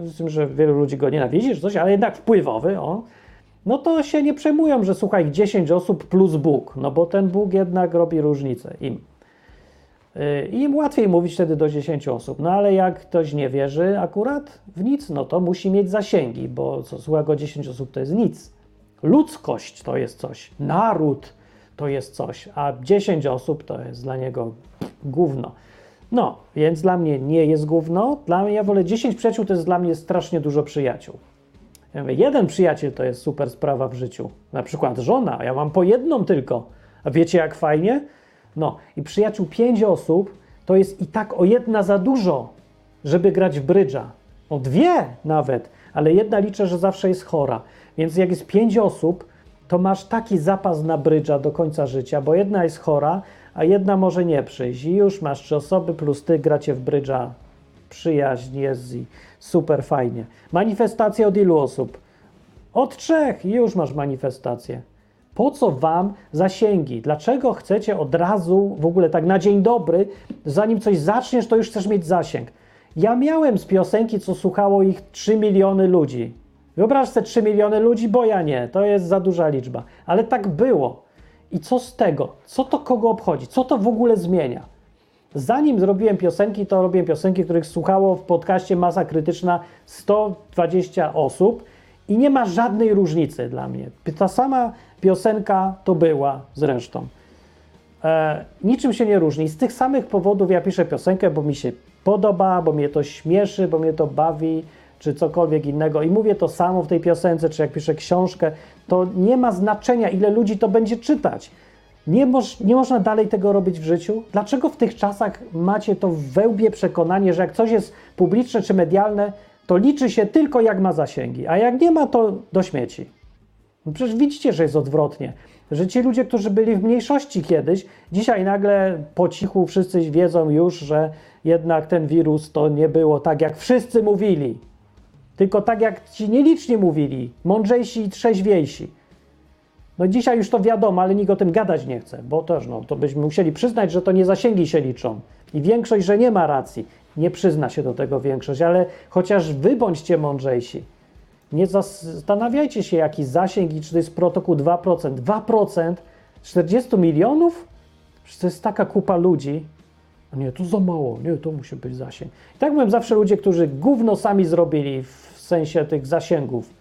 Speaker 3: z tym, że wielu ludzi go nienawidzi, coś, ale jednak wpływowy, o. No to się nie przejmują, że słuchaj 10 osób plus Bóg, no bo ten Bóg jednak robi różnicę im. I im łatwiej mówić wtedy do 10 osób. No ale jak ktoś nie wierzy akurat w nic, no to musi mieć zasięgi, bo co złego 10 osób to jest nic. Ludzkość to jest coś, naród to jest coś, a 10 osób to jest dla niego gówno. No, więc dla mnie nie jest gówno. Dla mnie, ja wolę 10 przyjaciół, to jest dla mnie strasznie dużo przyjaciół. Ja mówię, jeden przyjaciel to jest super sprawa w życiu. Na przykład żona, ja mam po jedną tylko. A wiecie jak fajnie? No i przyjaciół 5 osób to jest i tak o jedna za dużo, żeby grać w brydża. O dwie nawet, ale jedna liczę, że zawsze jest chora. Więc jak jest 5 osób, to masz taki zapas na brydża do końca życia, bo jedna jest chora, a jedna może nie przyjść. I już masz trzy osoby plus ty gracie w brydża. Przyjaźń jest i super fajnie. Manifestacje od ilu osób? Od trzech i już masz manifestację. Po co wam zasięgi? Dlaczego chcecie od razu, w ogóle tak na dzień dobry, zanim coś zaczniesz, to już chcesz mieć zasięg? Ja miałem z piosenki, co słuchało ich 3 miliony ludzi. Wyobraź sobie 3 miliony ludzi, bo ja nie. To jest za duża liczba. Ale tak było. I co z tego? Co to kogo obchodzi? Co to w ogóle zmienia? Zanim zrobiłem piosenki, to robiłem piosenki, których słuchało w podcaście Masa Krytyczna 120 osób i nie ma żadnej różnicy dla mnie. Ta sama piosenka to była zresztą. E, niczym się nie różni. Z tych samych powodów ja piszę piosenkę, bo mi się podoba, bo mnie to śmieszy, bo mnie to bawi, czy cokolwiek innego. I mówię to samo w tej piosence, czy jak piszę książkę, to nie ma znaczenia, ile ludzi to będzie czytać. Nie, moż, nie można dalej tego robić w życiu. Dlaczego w tych czasach macie to wełbie przekonanie, że jak coś jest publiczne czy medialne, to liczy się tylko jak ma zasięgi, a jak nie ma, to do śmieci. No przecież widzicie, że jest odwrotnie. Że ci ludzie, którzy byli w mniejszości kiedyś, dzisiaj nagle po cichu wszyscy wiedzą już, że jednak ten wirus to nie było tak, jak wszyscy mówili. Tylko tak, jak ci nieliczni mówili, mądrzejsi i trzeźwiejsi. No dzisiaj już to wiadomo, ale nikt o tym gadać nie chce, bo też no, to byśmy musieli przyznać, że to nie zasięgi się liczą. I większość, że nie ma racji. Nie przyzna się do tego większość, ale chociaż wy bądźcie mądrzejsi. Nie zastanawiajcie się, jaki zasięg i czy to jest protokół 2%. 2% 40 milionów? Przecież to jest taka kupa ludzi. A nie, to za mało, nie, to musi być zasięg. I tak mówią zawsze ludzie, którzy gówno sami zrobili w sensie tych zasięgów.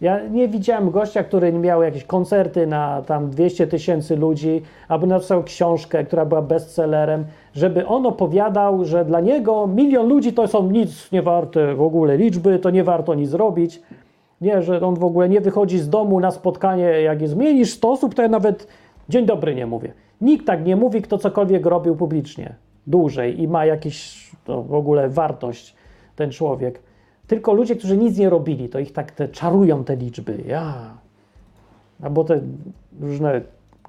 Speaker 3: Ja nie widziałem gościa, który miał jakieś koncerty na tam 200 tysięcy ludzi, albo napisał książkę, która była bestsellerem, żeby on opowiadał, że dla niego milion ludzi to są nic nie warte w ogóle liczby, to nie warto nic robić. Nie, że on w ogóle nie wychodzi z domu na spotkanie, jak jest mniej niż 100 osób, to ja nawet dzień dobry nie mówię. Nikt tak nie mówi, kto cokolwiek robił publicznie, dłużej i ma jakieś to w ogóle wartość ten człowiek. Tylko ludzie, którzy nic nie robili, to ich tak te czarują te liczby. Ja. Albo te różne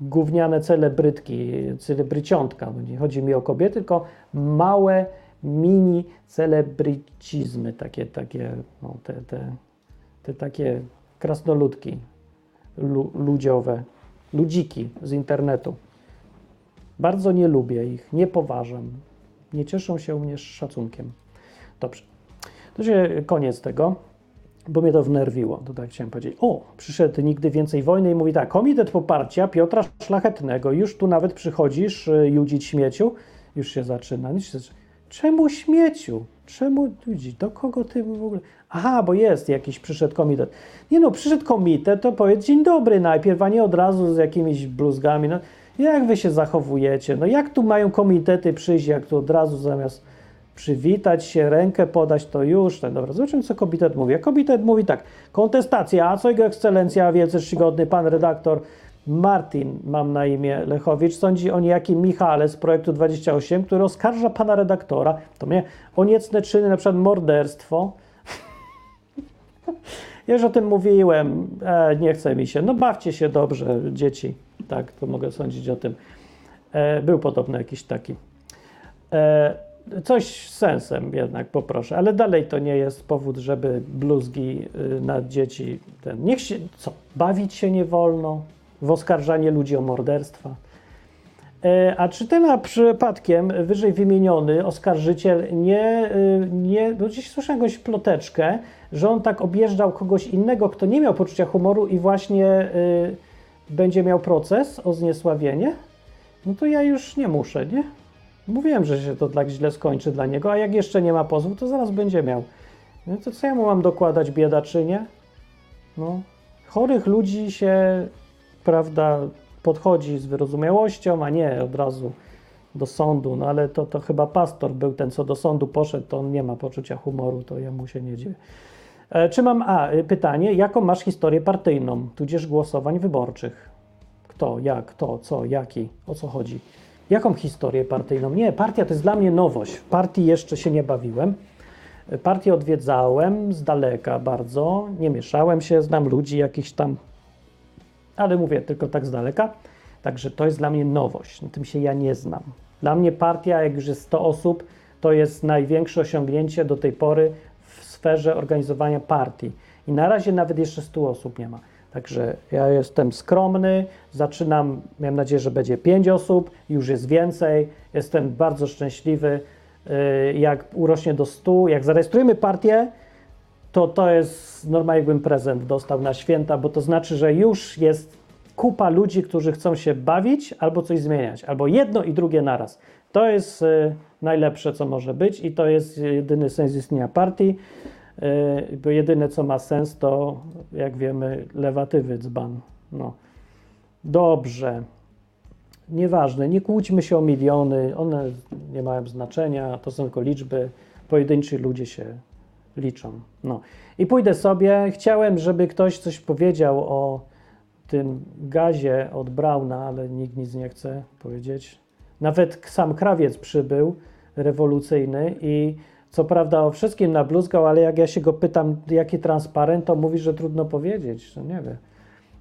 Speaker 3: gówniane celebrytki, celebryciątka. bo Nie chodzi mi o kobiety, tylko małe mini celebrycizmy, takie, takie, no, te, te, te takie krasnoludki lu, ludziowe, ludziki z internetu. Bardzo nie lubię ich, nie poważam. Nie cieszą się u mnie szacunkiem. Dobrze. Się koniec tego, bo mnie to wnerwiło. To tak chciałem powiedzieć. O, przyszedł nigdy więcej wojny i mówi tak, Komitet Poparcia Piotra Szlachetnego. Już tu nawet przychodzisz y, judzić śmieciu. Już się zaczyna. Czemu śmieciu? Czemu ludzi? Do kogo ty w ogóle? Aha, bo jest jakiś przyszedł komitet. Nie no, przyszedł komitet, to powiedz dzień dobry najpierw, a nie od razu z jakimiś bluzgami. No, jak wy się zachowujecie? No jak tu mają komitety przyjść, jak tu od razu zamiast przywitać się, rękę podać, to już. Tak, dobra, zobaczymy, co komitet mówi. A komitet mówi tak, kontestacja, a co jego ekscelencja, wielce czcigodny pan redaktor Martin, mam na imię Lechowicz, sądzi o niejakim Michale z projektu 28, który oskarża pana redaktora, to mnie, o niecne czyny, na przykład morderstwo. Ja już o tym mówiłem, e, nie chce mi się. No bawcie się dobrze, dzieci. Tak, to mogę sądzić o tym. E, był podobny jakiś taki. E, coś z sensem jednak poproszę, ale dalej to nie jest powód, żeby bluzgi y, na dzieci. Ten, niech się, co, bawić się nie wolno w oskarżanie ludzi o morderstwa. E, A czy ten przypadkiem wyżej wymieniony oskarżyciel nie, y, nie bo gdzieś słyszałem jakąś ploteczkę, że on tak objeżdżał kogoś innego, kto nie miał poczucia humoru i właśnie y, będzie miał proces o zniesławienie? No to ja już nie muszę, nie? Mówiłem, że się to tak źle skończy dla niego, a jak jeszcze nie ma pozwu, to zaraz będzie miał. No to co ja mu mam dokładać, biedaczynie? No, chorych ludzi się, prawda, podchodzi z wyrozumiałością, a nie od razu do sądu. No ale to, to chyba pastor był ten, co do sądu poszedł, to on nie ma poczucia humoru, to ja mu się nie dziwię. E, Czy mam, a, y, pytanie, jaką masz historię partyjną, tudzież głosowań wyborczych? Kto, jak, kto, co, jaki, o co chodzi? Jaką historię partyjną? Nie, partia to jest dla mnie nowość. W partii jeszcze się nie bawiłem. Partię odwiedzałem z daleka bardzo, nie mieszałem się, znam ludzi jakichś tam, ale mówię tylko tak z daleka. Także to jest dla mnie nowość, na tym się ja nie znam. Dla mnie partia, jak już jest 100 osób, to jest największe osiągnięcie do tej pory w sferze organizowania partii. I na razie nawet jeszcze 100 osób nie ma. Także ja jestem skromny, zaczynam, mam nadzieję, że będzie 5 osób, już jest więcej. Jestem bardzo szczęśliwy. Yy, Jak urośnie do 100, jak zarejestrujemy partię, to to jest normalnie jakbym prezent dostał na święta, bo to znaczy, że już jest kupa ludzi, którzy chcą się bawić albo coś zmieniać, albo jedno i drugie naraz. To jest y, najlepsze, co może być i to jest jedyny sens istnienia partii, y, bo jedyne, co ma sens, to jak wiemy, lewatywy dzban. No. Dobrze. Nieważne, nie kłóćmy się o miliony, one nie mają znaczenia, to są tylko liczby, pojedynczy ludzie się liczą. No. I pójdę sobie. Chciałem, żeby ktoś coś powiedział o tym gazie od Brauna, ale nikt nic nie chce powiedzieć. Nawet sam krawiec przybył, rewolucyjny i co prawda o wszystkim nabluzgał, ale jak ja się go pytam, jaki transparent, to mówi, że trudno powiedzieć. No nie wiem.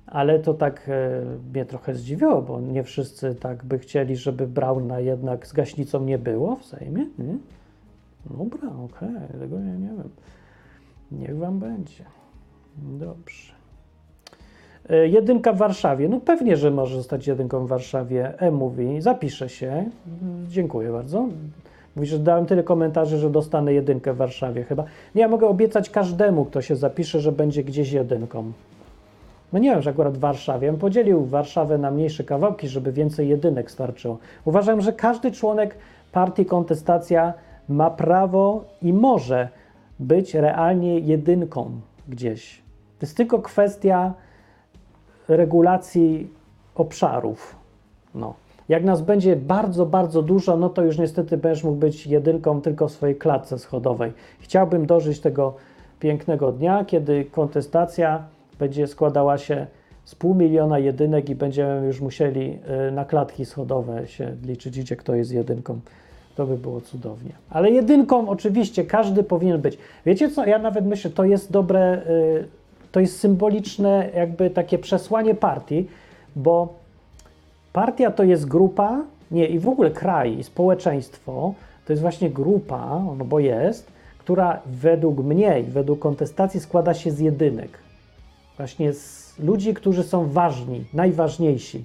Speaker 3: Ale to tak e, mnie trochę zdziwiło, bo nie wszyscy tak by chcieli, żeby Brauna jednak z gaśnicą nie było w Sejmie. Nie? Dobra, okej, tego ja nie wiem. Niech wam będzie. Dobrze. E, Jedynka w Warszawie. No pewnie, że może zostać jedynką w Warszawie. E mówi, zapiszę się. Dziękuję bardzo. Mówi, że dałem tyle komentarzy, że dostanę jedynkę w Warszawie chyba. Nie, ja mogę obiecać każdemu, kto się zapisze, że będzie gdzieś jedynką. No nie wiem, że akurat w Warszawie. Ja podzielił Warszawę na mniejsze kawałki, żeby więcej jedynek starczyło. Uważam, że każdy członek partii kontestacja ma prawo i może być realnie jedynką gdzieś. To jest tylko kwestia regulacji obszarów. No. Jak nas będzie bardzo, bardzo dużo, no to już niestety będziesz mógł być jedynką tylko w swojej klatce schodowej. Chciałbym dożyć tego pięknego dnia, kiedy kontestacja będzie składała się z pół miliona jedynek i będziemy już musieli y, na klatki schodowe się liczyć, gdzie kto jest jedynką. To by było cudownie. Ale jedynką oczywiście każdy powinien być. Wiecie co, ja nawet myślę, to jest dobre, y, to jest symboliczne jakby takie przesłanie partii, bo partia to jest grupa, nie i w ogóle kraj i społeczeństwo to jest właśnie grupa, no bo jest, która według mnie i według kontestacji składa się z jedynek. Właśnie z ludzi, którzy są ważni, najważniejsi.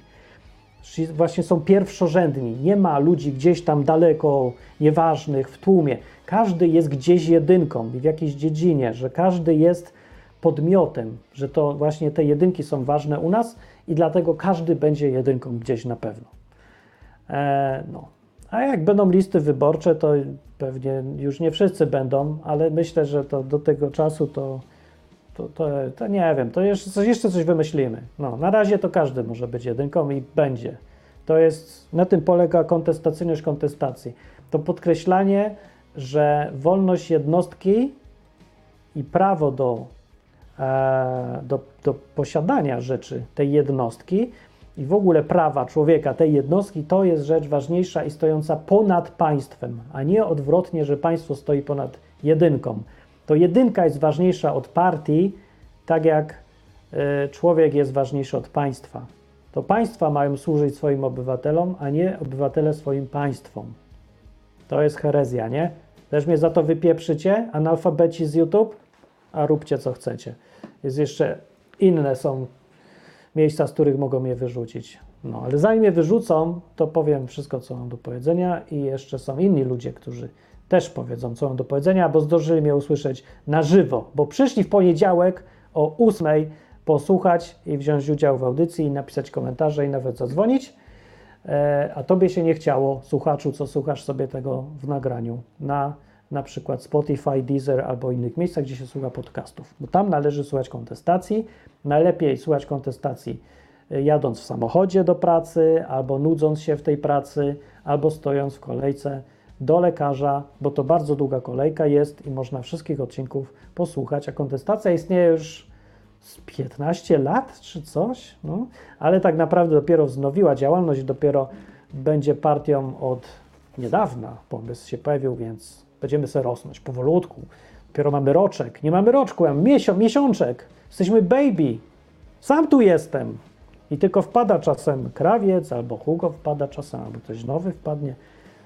Speaker 3: Czyli właśnie są pierwszorzędni. Nie ma ludzi gdzieś tam daleko, nieważnych, w tłumie. Każdy jest gdzieś jedynką w jakiejś dziedzinie, że każdy jest podmiotem, że to właśnie te jedynki są ważne u nas i dlatego każdy będzie jedynką gdzieś na pewno. E, no. A jak będą listy wyborcze, to pewnie już nie wszyscy będą, ale myślę, że to do tego czasu to, to, to, to nie wiem, to jeszcze coś, jeszcze coś wymyślimy. No, na razie to każdy może być jedynką i będzie. To jest, na tym polega kontestacyjność kontestacji. To podkreślanie, że wolność jednostki i prawo do, do, do posiadania rzeczy tej jednostki i w ogóle prawa człowieka, tej jednostki, to jest rzecz ważniejsza i stojąca ponad państwem, a nie odwrotnie, że państwo stoi ponad jedynką. To jedynka jest ważniejsza od partii, tak jak y, człowiek jest ważniejszy od państwa. To państwa mają służyć swoim obywatelom, a nie obywatele swoim państwom. To jest herezja, nie? Też mnie za to wypieprzycie, analfabeci z YouTube, a róbcie co chcecie. Jest jeszcze inne są miejsca, z których mogą mnie wyrzucić. No, ale zanim mnie wyrzucą, to powiem wszystko, co mam do powiedzenia i jeszcze są inni ludzie, którzy też powiedzą, co mam do powiedzenia, bo zdążyli mnie usłyszeć na żywo, bo przyszli w poniedziałek o 8 posłuchać i wziąć udział w audycji i napisać komentarze i nawet zadzwonić, e, a tobie się nie chciało, słuchaczu, co słuchasz sobie tego w nagraniu na na przykład Spotify, Deezer albo innych miejscach, gdzie się słucha podcastów, bo tam należy słuchać kontestacji. Najlepiej słuchać kontestacji y, jadąc w samochodzie do pracy, albo nudząc się w tej pracy, albo stojąc w kolejce do lekarza, bo to bardzo długa kolejka jest i można wszystkich odcinków posłuchać, a kontestacja istnieje już z 15 lat czy coś, no, ale tak naprawdę dopiero wznowiła działalność, dopiero będzie partią od niedawna, pomysł się pojawił, więc będziemy sobie rosnąć powolutku. Dopiero mamy roczek, nie mamy roczku, mamy miesio, miesiączek, jesteśmy baby, sam tu jestem. I tylko wpada czasem krawiec, albo Hugo wpada czasem, albo ktoś nowy wpadnie.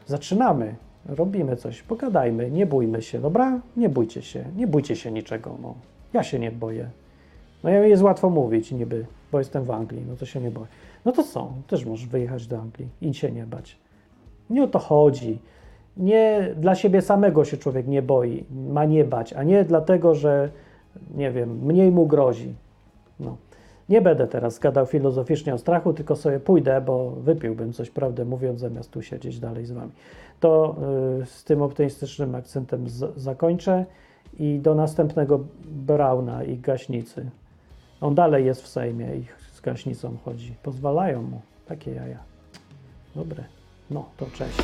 Speaker 3: Zaczynamy, robimy coś, pogadajmy, nie bójmy się, dobra? Nie bójcie się, nie bójcie się niczego, no. Ja się nie boję. No ja jest łatwo mówić niby, bo jestem w Anglii, no to się nie boję. No to są, też możesz wyjechać do Anglii i się nie bać. Nie o to chodzi. Nie dla siebie samego się człowiek nie boi, ma nie bać, a nie dlatego, że nie wiem, mniej mu grozi. No. Nie będę teraz gadał filozoficznie o strachu, tylko sobie pójdę, bo wypiłbym coś, prawdę mówiąc, zamiast tu siedzieć dalej z wami. To y, z tym optymistycznym akcentem z, zakończę i do następnego Brauna i gaśnicy. On dalej jest w Sejmie i z gaśnicą chodzi. Pozwalają mu takie jaja. Dobre. No, to cześć.